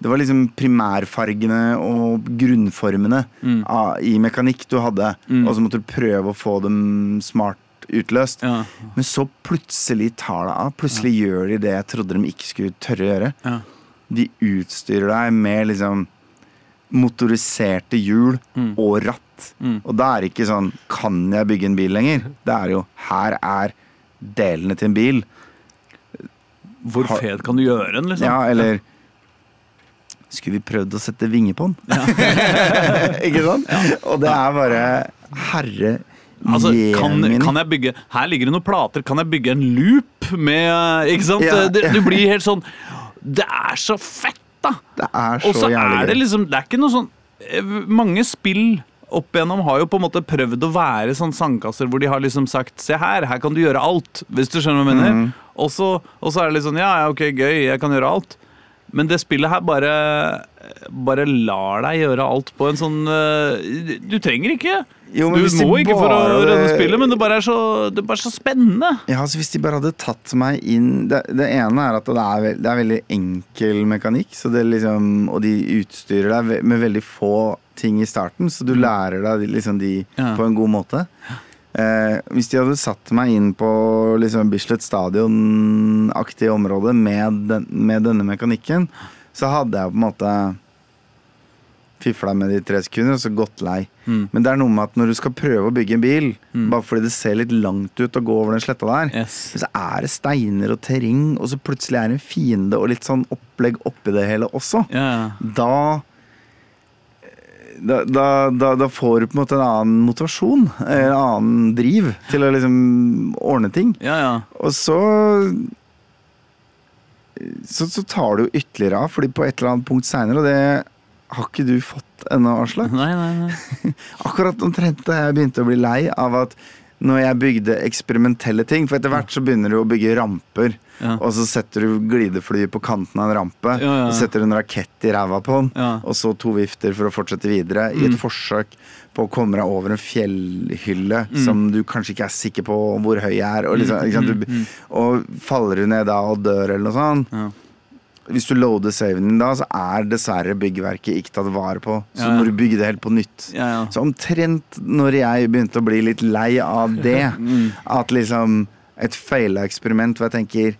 Det var liksom primærfargene og grunnformene Mm. av, i mekanikk du hadde, og så måtte du prøve å få dem smart utløst. Ja. Men så plutselig tar det av. Plutselig gjør de det jeg trodde de ikke skulle tørre å gjøre. Ja. De utstyrer deg med liksom motoriserte hjul Mm. og ratt. Og da er det ikke sånn Kan jeg bygge en bil lenger? Det er jo Her er delene til en bil. Hvor fet kan du gjøre den, liksom? Ja, eller Skulle vi prøvd å sette vinger på den? ikke sant? Og det er bare herre Altså, kan, kan jeg bygge Her ligger det noen plater. Kan jeg bygge en loop med Ikke sant? Det, du blir helt sånn Det er så fett, da! Det er så Og så er det liksom Det er ikke noe sånn Mange spill opp igjennom har jo på en måte prøvd å være sånn sandkasser hvor de har liksom sagt Se her, her kan du gjøre alt. Hvis du skjønner hva jeg mener. Mm. Og så er det litt sånn Ja, ja, ok, gøy, jeg kan gjøre alt. Men det spillet her bare Bare lar deg gjøre alt på en sånn eh, Du trenger ikke. Jo, men du må ikke for å redde spillet, men det bare er så, det er bare så spennende. Ja, altså Hvis de bare hadde tatt meg inn Det, det ene er at det er, veld, det er veldig enkel mekanikk, så det liksom, og de utstyrer deg med veldig få ting i starten, så du lærer deg liksom de Ja. på en god måte. Eh, hvis de hadde satt meg inn på liksom Bislett Stadion-aktig område med, den, med denne mekanikken, så hadde jeg på en måte fifla med de tre sekunder og så gått lei. Mm. Men det er noe med at når du skal prøve å bygge en bil, bare fordi det ser litt langt ut å gå over den sletta der, Yes. så er det steiner og terreng, og så plutselig er det en fiende og litt sånn opplegg oppi det hele også. Ja. Da da, da, da får du på en måte en annen motivasjon, en annen driv, til å liksom ordne ting. ja, ja. Og så så, så tar du ytterligere av, fordi på et eller annet punkt seinere, og det har ikke du fått ennå, Aslak. Nei, nei, nei. Akkurat omtrent da jeg begynte å bli lei av at når jeg bygde eksperimentelle ting For etter hvert så begynner du å bygge ramper, Ja. og så setter du glidefly på kanten av en rampe, Ja, ja. og setter en rakett i ræva på den, og så to vifter for å fortsette videre, i et forsøk på å komme deg over en fjellhylle som du kanskje ikke er sikker på hvor høy er, og, liksom, ikke sant? Du, og faller du ned da og dør eller noe sånt. Ja. Hvis du loader saven din da, så er dessverre byggverket ikke tatt vare på. Så Ja, ja. må du bygge det helt på nytt. Ja. Så omtrent når jeg begynte å bli litt lei av det, at liksom et feila eksperiment hvor jeg tenker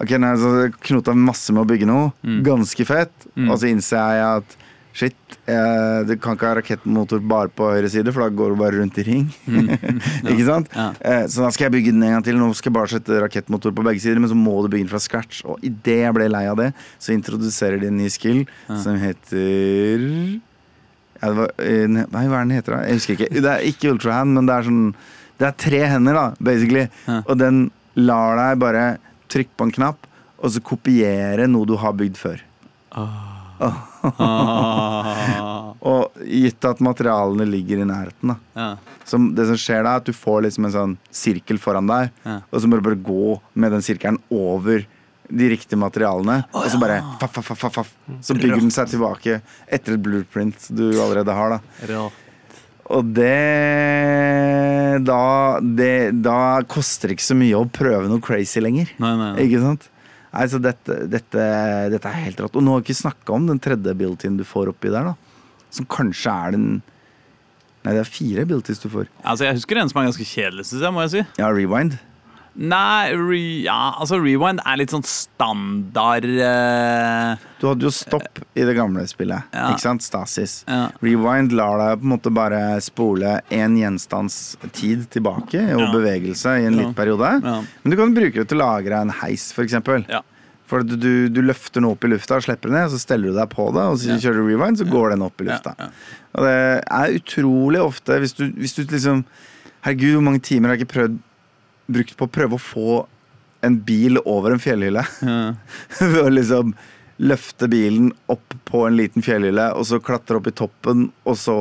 Ok, nå har jeg knota masse med å bygge noe, ganske fett, og så innser jeg at shit, eh, du kan ikke ha rakettmotor bare på høyre side, for da går du bare rundt i ring. ikke sant? Ja. Eh, så da skal jeg bygge den en gang til. Nå skal jeg bare sette rakettmotor på begge sider, men så må du bygge den fra scratch. Og idet jeg ble lei av det, så introduserer de en ny skill som heter ja, det var, eh, Nei, hva er den heter da? Jeg husker ikke. Det er ikke Ultrahand, men det er sånn Det er tre hender, da, basically. Ja. Og den lar deg bare trykke på en knapp, og så kopiere noe du har bygd før. Ah. Og gitt at materialene ligger i nærheten, da. Ja. Så det som skjer da, er at du får liksom en sånn sirkel foran deg, Ja. og så må du bare gå med den sirkelen over de riktige materialene, og så bare faff, faff, faff, faff. Så bygger den seg tilbake etter et blueprint du allerede har, da. Rå. Og det da, det da koster det ikke så mye å prøve noe crazy lenger. Nei, nei, nei. Ikke sant? Nei, så dette, dette, dette er helt rått. Og nå har vi ikke snakka om den tredje abilityen du får oppi der, da. Som kanskje er den Nei, det er fire abilities du får. Altså, jeg husker en som er ganske kjedelig, synes jeg, må jeg si. Ja, rewind. Nei, re, ja, altså rewind er litt sånn standard uh... Du hadde jo stopp i det gamle spillet. Ja. Ikke sant? Stasis. Ja. Rewind lar deg på en måte bare spole én gjenstands tid tilbake og bevegelse i en liten periode. Men du kan bruke det til å lagre en heis, f.eks. Ja. For du, du, du løfter den opp i lufta og slipper den ned, så steller du deg på det, og så kjører du rewind, så går den opp i lufta. Og det er utrolig ofte hvis du, hvis du liksom Herregud, hvor mange timer har jeg ikke prøvd brukt på å prøve å få en bil over en fjellhylle? Ved å liksom løfte bilen opp på en liten fjellhylle, og så klatre opp i toppen, og så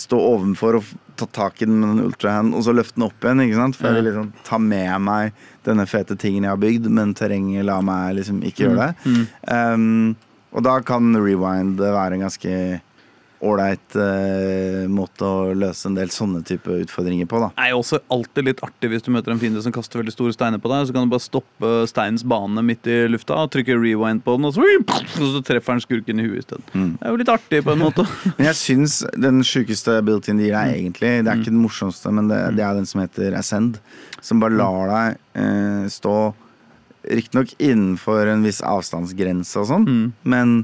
stå ovenfor og ta tak i den med en ultrahand, og så løfte den opp igjen. ikke sant? For jeg vil liksom ta med meg denne fete tingen jeg har bygd, men terrenget lar meg liksom ikke gjøre det. Mm. Um, og da kan rewind være en ganske ålreit uh, måte å løse en del sånne type utfordringer på, da. Det er jo også alltid litt artig hvis du møter en fiende som kaster veldig store steiner på deg. Så kan du bare stoppe steinens bane midt i lufta og trykke rewind på den, og så, og så treffer den skurken i huet isteden. Mm. Det er jo litt artig på en måte. Men jeg syns den sjukeste built-in de gir deg, egentlig Det er ikke den morsomste, men det, Mm. det er den som heter Ascend. Som bare lar deg uh, stå riktignok innenfor en viss avstandsgrense og sånn, Mm. men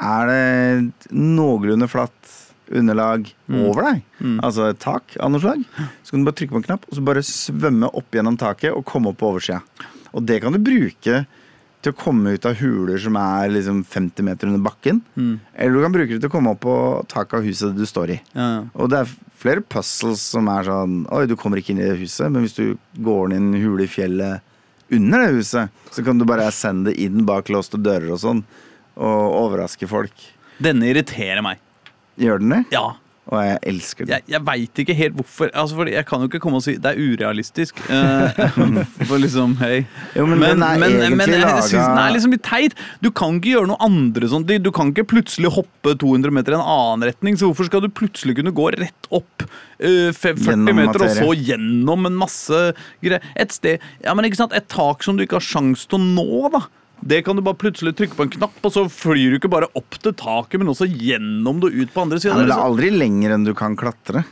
er det noenlunde flatt underlag over deg, Mm. altså et tak av noe slag, så kan du bare trykke på en knapp og så bare svømme opp gjennom taket og komme opp på oversida. Og det kan du bruke til å komme ut av huler som er liksom 50 meter under bakken. Mm. Eller du kan bruke det til å komme opp på taket av huset du står i. Ja. Og det er flere puzzles som er sånn Oi, du kommer ikke inn i det huset, men hvis du går inn i en hule i fjellet under det huset, så kan du bare sende det inn bak låste dører og sånn, og overraske folk. Denne irriterer meg. Gjør den det? Ja. Og jeg elsker den. Jeg, jeg veit ikke helt hvorfor. Altså, fordi Jeg kan jo ikke komme og si det er urealistisk. Eh, for liksom, hei Jo, men er egentlig men jeg synes den er liksom litt teit. Du kan ikke gjøre noe andre sånt. Du kan ikke plutselig hoppe 200 meter i en annen retning. Så hvorfor skal du plutselig kunne gå rett opp uh, 40 Gjennom meter, og så gjennom en masse greier? Et sted Ja, men ikke sant, et tak som du ikke har sjans til å nå, da. Det kan du bare plutselig trykke på en knapp, og så flyr du ikke bare opp til taket, men også gjennom det og ut på andre Ja, men det er aldri lenger enn du kan klatre.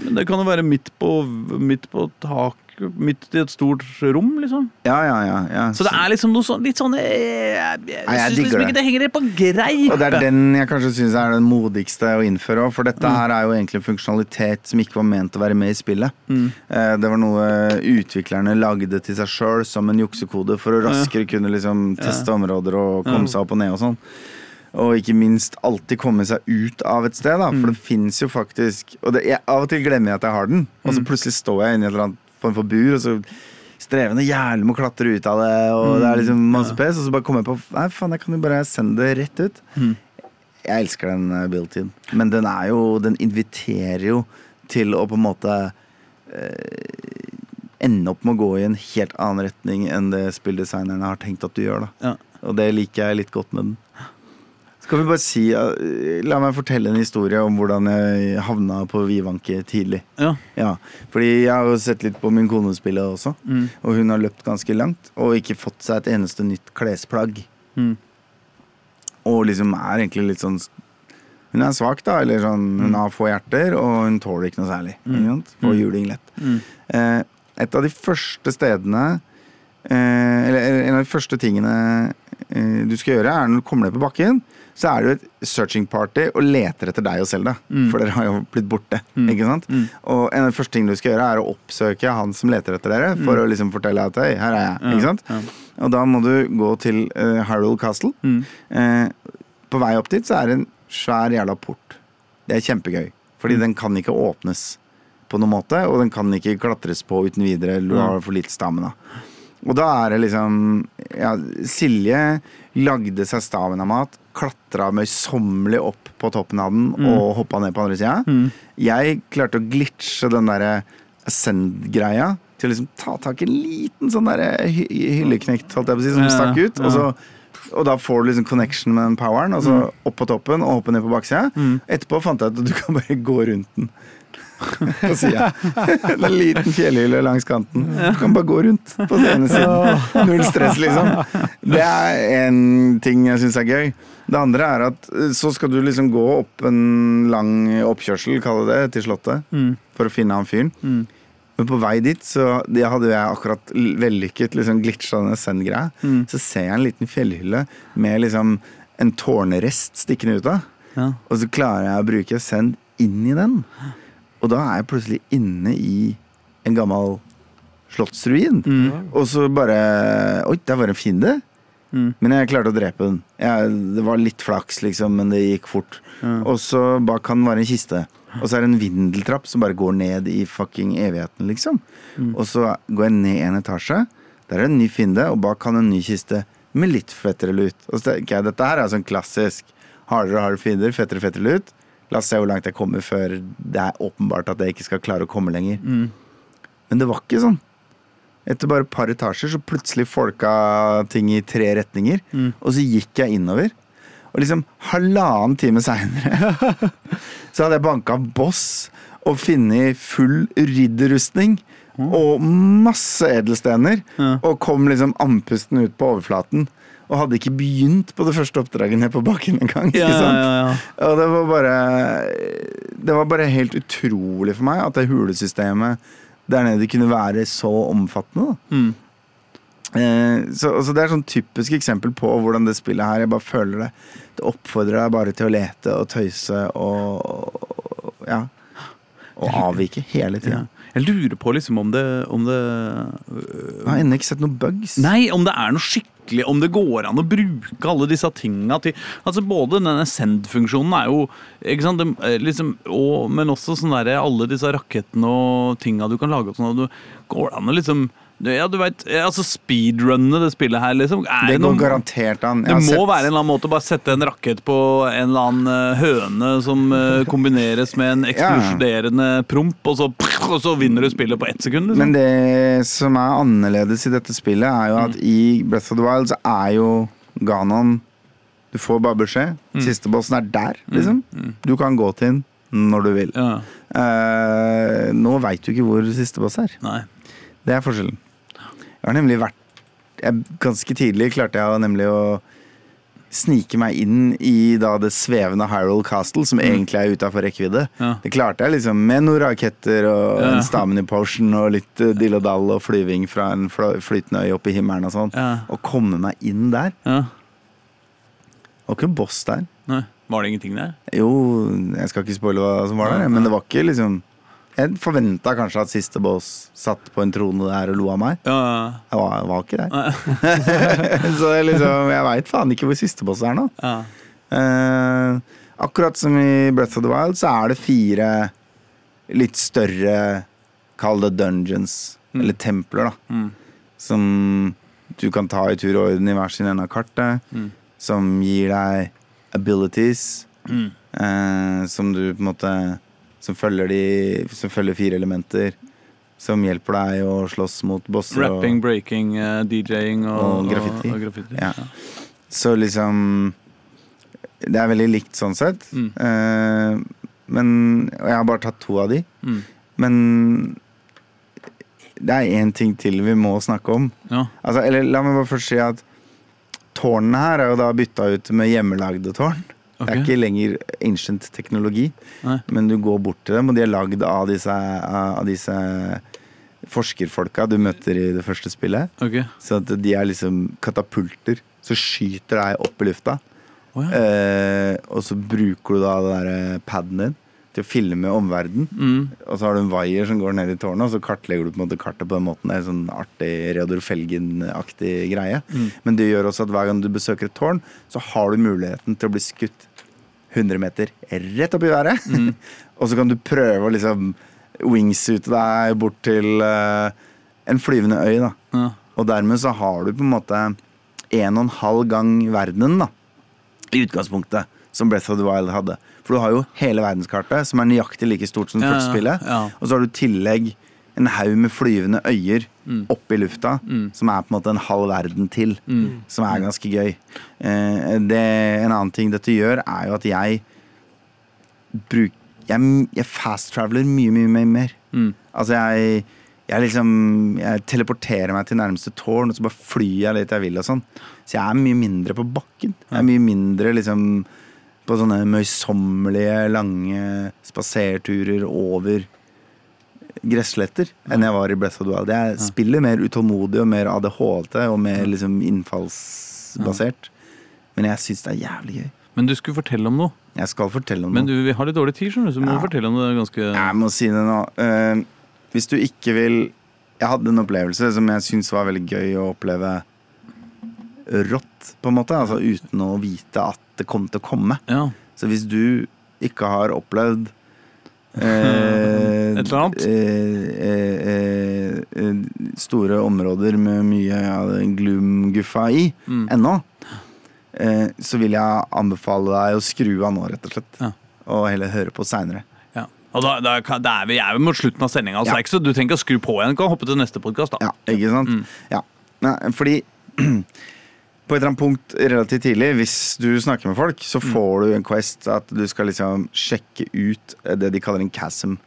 Men det kan jo være midt på, midt på tak Midt i et stort rom, liksom. Ja, ja, ja. ja. Så det er liksom noe sånn litt sånn eh, Jeg, jeg, jeg synes digger liksom det. ikke det henger helt på greip. Og det er den jeg kanskje syns er den modigste å innføre. For dette Mm. her er jo egentlig en funksjonalitet som ikke var ment å være med i spillet. Mm. Eh, Det var noe utviklerne lagde til seg sjøl som en juksekode for å raskere kunne liksom teste områder og komme seg opp og ned og sånn. Og ikke minst alltid komme seg ut av et sted, da. Mm. For det fins jo faktisk Og det, jeg, av og til glemmer jeg at jeg har den, og Mm. så plutselig står jeg inne i et eller annet form for bur, og så strever jeg jævlig med å klatre ut av det, og det er liksom masse pes, og så bare kommer jeg på Nei, faen, jeg kan jo bare sende det rett ut. Mm. Jeg elsker den uh, build-in, men den er jo Den inviterer jo til å på en måte eh, ende opp med å gå i en helt annen retning enn det spilldesignerne har tenkt at du gjør. da Ja. Og det liker jeg litt godt med den. Skal vi bare si La meg fortelle en historie om hvordan jeg havna på Vivanke tidlig. Ja. Ja, fordi jeg har jo sett litt på min kone spille også, Mm. og hun har løpt ganske langt og ikke fått seg et eneste nytt klesplagg. Mm. Og liksom er egentlig litt sånn Hun er svak, da, eller sånn Hun har få hjerter, og hun tåler ikke noe særlig. Mm. sant? Får juling lett. Mm. Eh, et av de første stedene eh, Eller eller en av de første tingene eh, du skal gjøre, er når du kommer ned på bakken, så er det jo et searching party og leter etter deg og Selda. Mm. For dere har jo blitt borte. Mm. Ikke sant? Mm. Og en av de første tingene du skal gjøre, er å oppsøke han som leter etter dere, for å liksom fortelle at hei, her er jeg. Mm. Ja, Ikke sant? ja. Og da må du gå til uh, Harold Castle. Mm. Eh, på vei opp dit så er det en svær jævla port. Det er kjempegøy. Fordi Mm. den kan ikke åpnes på noen måte, og den kan ikke klatres på uten videre. Du har for lite stamina. Og da er det liksom ja, Silje lagde seg staven av mat, klatra møysommelig opp på toppen av den Mm. og hoppa ned på andre sida. Mm. Jeg klarte å glitche den derre Ascend-greia til å liksom ta tak i en liten sånn derre hy hylleknekt, holdt jeg på å si, som stakk ut. Og, så, og da får du liksom connection med den poweren, og så opp på toppen og hoppe ned på baksida. Mm. Etterpå fant jeg ut at du kan bare gå rundt den. på sida. En liten fjellhylle langs kanten. Du kan bare gå rundt på den ene siden. Null stress, liksom. Det er en ting jeg syns er gøy. Det andre er at eh, så skal du liksom gå opp en lang oppkjørsel, kalle det, til Slottet, Mm. for å finne han fyren. Mm. Men på vei dit så det hadde jeg akkurat vellykket liksom glitcha denne send-greia. Mm. Så ser jeg en liten fjellhylle med liksom en tårnrest stikkende ut av. Ja. Og så klarer jeg å bruke send inn i den. Og da er jeg plutselig inne i en gammel slottsruin. Mm. Og så bare Oi, der var en fiende. Mm. Men jeg klarte å drepe den. Jeg, det var litt flaks, liksom, men det gikk fort. Ja. Og så bak han var en kiste. Og så er det en vindeltrapp som bare går ned i fucking evigheten, liksom. Mm. Og så går jeg ned en etasje. Der er det en ny fiende, og bak han en ny kiste med litt fettere lut. Og så tenker jeg, dette her er sånn klassisk hardere og hardere fiender, fettere fettere lut. La oss se hvor langt jeg kommer før det er åpenbart at jeg ikke skal klare å komme lenger. Mm. Men det var ikke sånn. Etter bare et par etasjer så plutselig folka ting i tre retninger. Mm. Og så gikk jeg innover. Og liksom halvannen time seinere så hadde jeg banka boss og funnet full ridderrustning og masse edelstener. Ja. Og kom liksom andpusten ut på overflaten. Og hadde ikke begynt på det første oppdraget ned på bakken engang. Ja, ja, ja. Og det var bare Det var bare helt utrolig for meg at det hulesystemet der nede kunne være så omfattende. Mm. Eh, så, så Det er sånn typisk eksempel på hvordan det spillet her Jeg bare føler det Det oppfordrer deg bare til å lete og tøyse og Ja. Og avvike hele Ja. tida. Jeg lurer på liksom om det, om det Jeg har ennå ikke sett noen bugs. Nei, om det er noe skikkelig om det går an å bruke alle disse tinga til Altså Både denne send-funksjonen er jo ikke sant, det, eh, liksom, og, Men også sånn der, alle disse rakettene og tinga du kan lage. og sånn, Går det an å liksom ja, du vet, altså Speedrunne det spillet her, liksom. Er Det går går garantert an. det må sett- være en eller annen måte å bare sette en rakett på en eller annen eh, høne som eh, kombineres med en eksploderende promp, og så, og så vinner du spillet på ett sekund. Liksom. Men det som er annerledes i dette spillet, er jo at i Breath of the Wild så er jo Ganon Du får bare beskjed. Siste bossen er der, liksom. Du kan gå til den når du vil. ja, Uh, nå veit du ikke hvor siste boss er. nei. Det er forskjellen. Jeg har nemlig vært jeg, Ganske tidlig klarte jeg nemlig å snike meg inn i da det svevende Hyrule Castle, som egentlig er utafor rekkevidde. Ja. Det klarte jeg liksom med noen raketter og Ja. en stamina potion og litt uh, dill og dall og flyving fra en fl flytende øy opp i himmelen og sånn. Ja. Og komme meg inn der. Ja. Det var ikke en boss der. Nei. Var det ingenting der? Jo, jeg skal ikke spoile hva som var der, men det var ikke liksom Jeg forventa kanskje at siste boss satt på en trone der og lo av meg. Ja. Jeg var, var ikke der. så jeg liksom, jeg veit faen ikke hvor siste boss er nå. ja. Eh, akkurat som i Breath of the Wild, så er det fire litt større Kall det dungeons, eller templer, da. Mm. Som du kan ta i tur og orden i hver sin ende av kartet. Mm. Som gir deg abilities. Mm. eh, som du på en måte Som følger, de, som følger fire elementer. Som hjelper deg å slåss mot bosser. og- breaking, uh, DJ-ing og, Og graffiti. Og graffiti. Ja. Så liksom Det er veldig likt sånn sett. Mm. Uh, men Og jeg har bare tatt to av de. Mm. Men det er én ting til vi må snakke om. Ja. Altså, eller la meg bare først si at tårnene her er jo da bytta ut med hjemmelagde tårn. Det er ikke lenger ancient teknologi, Nei. men du går bort til dem, og de er lagd av disse, av disse forskerfolka du møter i det første spillet. Okay. Så at de er liksom katapulter som skyter deg opp i lufta. Oh, ja. Eh, og så bruker du da den der paden din til å filme omverdenen. Mm. Og så har du en vaier som går ned i tårnet, og så kartlegger du på en måte kartet på den måten. Det er en sånn artig Reodor Felgen-aktig greie. Mm. Men det gjør også at hver gang du besøker et tårn, så har du muligheten til å bli skutt 100 meter rett opp i været. Mm. og så kan du prøve å liksom wingsute deg bort til uh, en flyvende øy, da. Ja. Og dermed så har du på en måte en og en halv gang verdenen, da. I utgangspunktet, som Breath of the Wild hadde. For du har jo hele verdenskartet, som er nøyaktig like stort som det Ja, første spillet. ja. Og så har du tillegg en haug med flyvende øyer Mm. oppe i lufta, som er på en måte en halv verden til. Mm. Som er ganske gøy. Eh, det, en annen ting dette gjør, er jo at jeg bruk, jeg, jeg fast-traveler mye, mye, mye mer. Mm. Altså jeg jeg liksom Jeg teleporterer meg til nærmeste tårn, og så bare flyr jeg litt jeg vil og sånn. Så jeg er mye mindre på bakken. Jeg er mye mindre liksom på sånne møysommelige, lange spaserturer over gressletter enn jeg var i Breath of the Wild. Jeg spiller mer utålmodig og mer ADHD og mer liksom innfallsbasert. Men jeg syns det er jævlig gøy. Men du skulle fortelle om noe. Jeg skal fortelle om Men du, vi har litt dårlig tid, skjønner du, så må Ja. fortelle om det ganske Jeg må si det nå. Uh, hvis du ikke vil Jeg hadde en opplevelse som jeg syns var veldig gøy å oppleve rått, på en måte. Altså uten å vite at det kom til å komme. Ja. Så hvis du ikke har opplevd eh, Et eller annet? eh, eh, eh, store områder med mye av den gloom-guffa i Mm. ennå, eh, så vil jeg anbefale deg å skru av nå, rett og slett. Ja. Og heller høre på seinere. ja. Og da, da, kan- er vi er jo mot slutten av sendinga, altså. Ja. Du trenger ikke å skru på igjen. Du kan hoppe til neste podkast, da. Ja, ikke sant? Mm. Ja. Nei, fordi på et eller annet punkt relativt tidlig, hvis du snakker med folk, så Mm. får du en quest at du skal liksom sjekke ut det de kaller en chasm.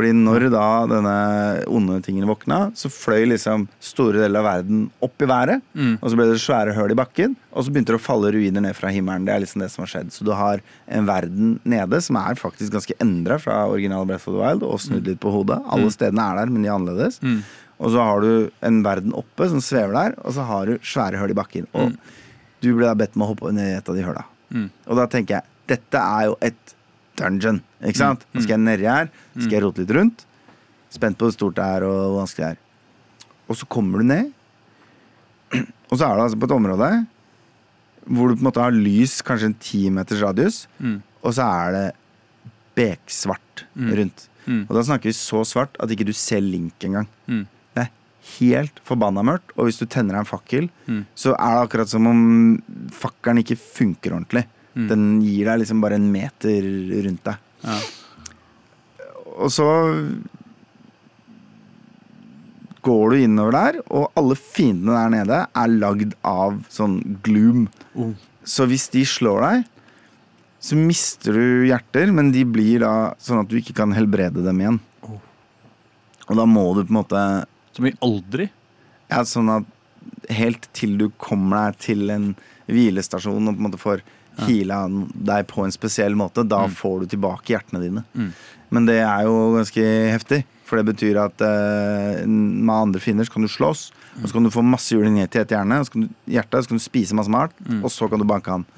Fordi når da denne onde tingen våkna, så fløy liksom store deler av verden opp i været. Mm. Og så ble det svære høl i bakken, og så begynte det å falle ruiner ned fra himmelen. Det er liksom det som har skjedd. Så du har en verden nede som er faktisk ganske endra fra original Breath of the Wild, og snudd litt på hodet. Alle stedene er der, men de er annerledes. Mm. Og så har du en verden oppe som svever der, og så har du svære hull i bakken. Og du blir da bedt med å hoppe ned i et av de høla. Mm. Og da tenker jeg, dette er jo et dungeon, ikke sant? Nå skal jeg nedi her, skal jeg rote litt rundt. Spent på hvor stort det er og hvor vanskelig det er. Og så kommer du ned, Og så er du altså på et område hvor du på en måte har lys kanskje en ti meters radius, Mm. og så er det beksvart rundt. Mm. Og da snakker vi så svart at ikke du ser link engang. Mm. Helt forbanna mørkt, og hvis du tenner en fakkel, Mm. så er det akkurat som om fakkelen ikke funker ordentlig. Mm. Den gir deg liksom bare en meter rundt deg. Ja. Og så går du innover der, og alle fiendene der nede er lagd av sånn gloom. Oh. Så hvis de slår deg, så mister du hjerter, men de blir da sånn at du ikke kan helbrede dem igjen. Oh. Og da må du på en måte Som blir aldri. ja, sånn at helt til du kommer deg til en hvilestasjon og på en måte får heala deg på en spesiell måte, da får du tilbake hjertene dine. Mm. Men det er jo ganske heftig, for det betyr at uh, med andre fiender så kan du slåss, og så kan du få masse julinet til et hjerne, og så kan du, hjerte, så kan du spise masse mat, og så kan du banke han.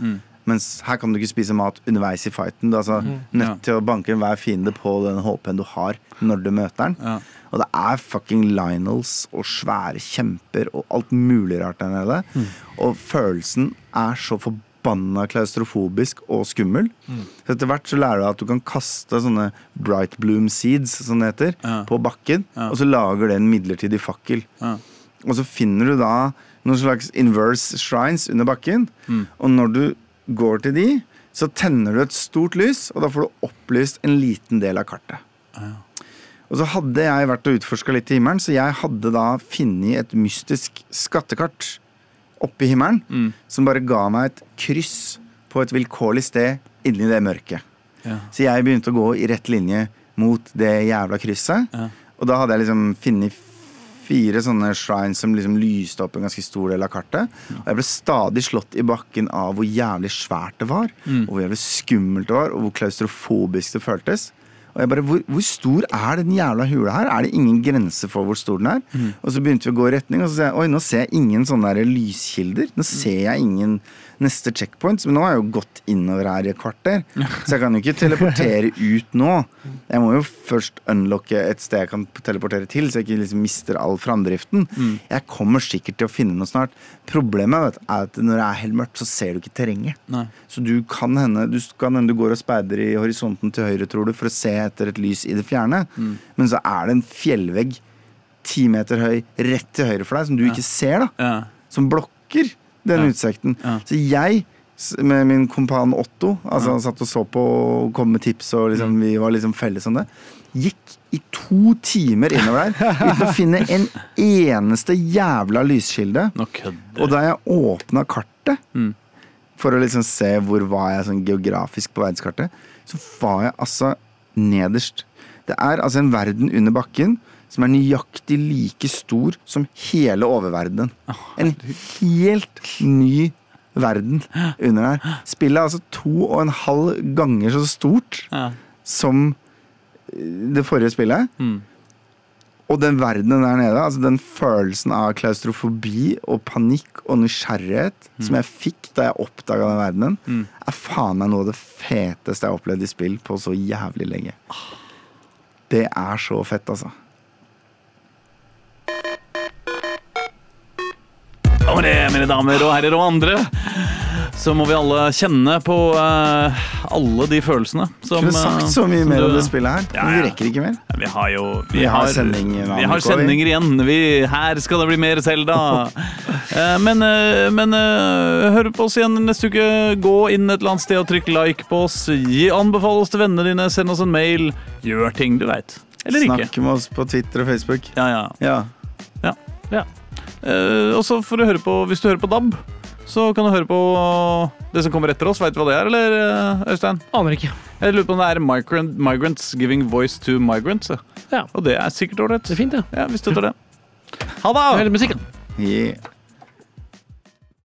Mm. Mens her kan du ikke spise mat underveis i fighten. Du er altså nødt Ja. til å banke hver fiende på den HP-en du har når du møter den. Ja. Og det er fucking Lionels og svære kjemper og alt mulig rart der nede. Og følelsen er så forbanna klaustrofobisk og skummel. Så etter hvert så lærer du at du kan kaste sånne bright bloom seeds, som det heter, Ja. på bakken, og så lager det en midlertidig fakkel. Ja. Og så finner du da noen slags inverse shrines under bakken. Mm. Og når du går til de, så tenner du et stort lys, og da får du opplyst en liten del av kartet. Og så hadde jeg vært og utforska litt i himmelen, så jeg hadde da funnet et mystisk skattekart oppe i himmelen, Mm. som bare ga meg et kryss på et vilkårlig sted inni det mørket. Ja. Så jeg begynte å gå i rett linje mot det jævla krysset. Ja. Og da hadde jeg liksom funnet fire sånne shrines som liksom lyste opp en ganske stor del av kartet. Og jeg ble stadig slått i bakken av hvor jævlig svært det var, Mm. og hvor jævlig skummelt det var, og hvor klaustrofobisk det føltes. Og jeg bare, hvor, hvor stor er den jævla hula her? Er det ingen grense for hvor stor den er? Mm. Og så begynte vi å gå i retning, og så ser jeg oi, nå ser jeg ingen sånne der lyskilder. Nå ser jeg ingen neste checkpoints, men nå har jeg jo gått innover her i et kvarter. Så jeg kan jo ikke teleportere ut nå. Jeg må jo først unlocke et sted jeg kan teleportere til, så jeg ikke liksom mister all framdriften. Mm. Jeg kommer sikkert til å finne noe snart. Problemet vet, er at når det er helt mørkt, så ser du ikke terrenget. Nei. Så du kan hende du, kan hende du går og speider i horisonten til høyre, tror du, for å se etter et lys i det fjerne. Mm. Men så er det en fjellvegg ti meter høy rett til høyre for deg, som du ikke ser, da. Ja. Som blokker den utsikten. Så jeg, med min kompan Otto, altså han satt og så på og kom med tips, og Mm. liksom, vi var liksom felles om det, gikk i to timer innover der uten å finne en eneste jævla lyskilde. Og da jeg åpna kartet Mm. for å liksom se hvor var jeg sånn geografisk på verdenskartet, så var jeg altså nederst. Det er altså en verden under bakken som er nøyaktig like stor som hele oververdenen. En helt ny verden under der. Spillet er altså to og en halv ganger så stort Ja. som eh, det forrige spillet. Mm. Og den verdenen der nede, altså den følelsen av klaustrofobi og panikk og nysgjerrighet som jeg fikk da jeg oppdaga den verdenen, Mm. er faen meg noe av det feteste jeg har opplevd i spill på så jævlig lenge. Det er så fett, altså. Og med det, mine damer og herrer og andre, så må vi alle kjenne på uh, alle de følelsene som Kunne sagt eh, så mye mer om det spillet her, Ja, men vi rekker ikke mer. Vi har jo Vi har sending Vi har uke også, vi. sendinger igjen. Vi, her skal det bli mer Selda. uh, men uh, men eh, hør på oss igjen neste uke. Gå inn et eller annet sted og trykk like på oss. Gi Anbefal oss til vennene dine. Send oss en mail. Gjør ting du veit. Eller ikke. Snakk med oss på Twitter og Facebook. Ja, ja. Ja. Ja. Eh, og så får du høre på Hvis du hører på DAB, så kan du høre på det som kommer etter oss. Veit du hva det er, eller, eh, Øystein? Aner ikke. Jeg lurer på om det er migrant, Migrants Giving Voice to Migrants. ja. Ja, Og det er sikkert ålreit. Er. Ja, vi støtter det. Ha det! Hele musikken. Yeah.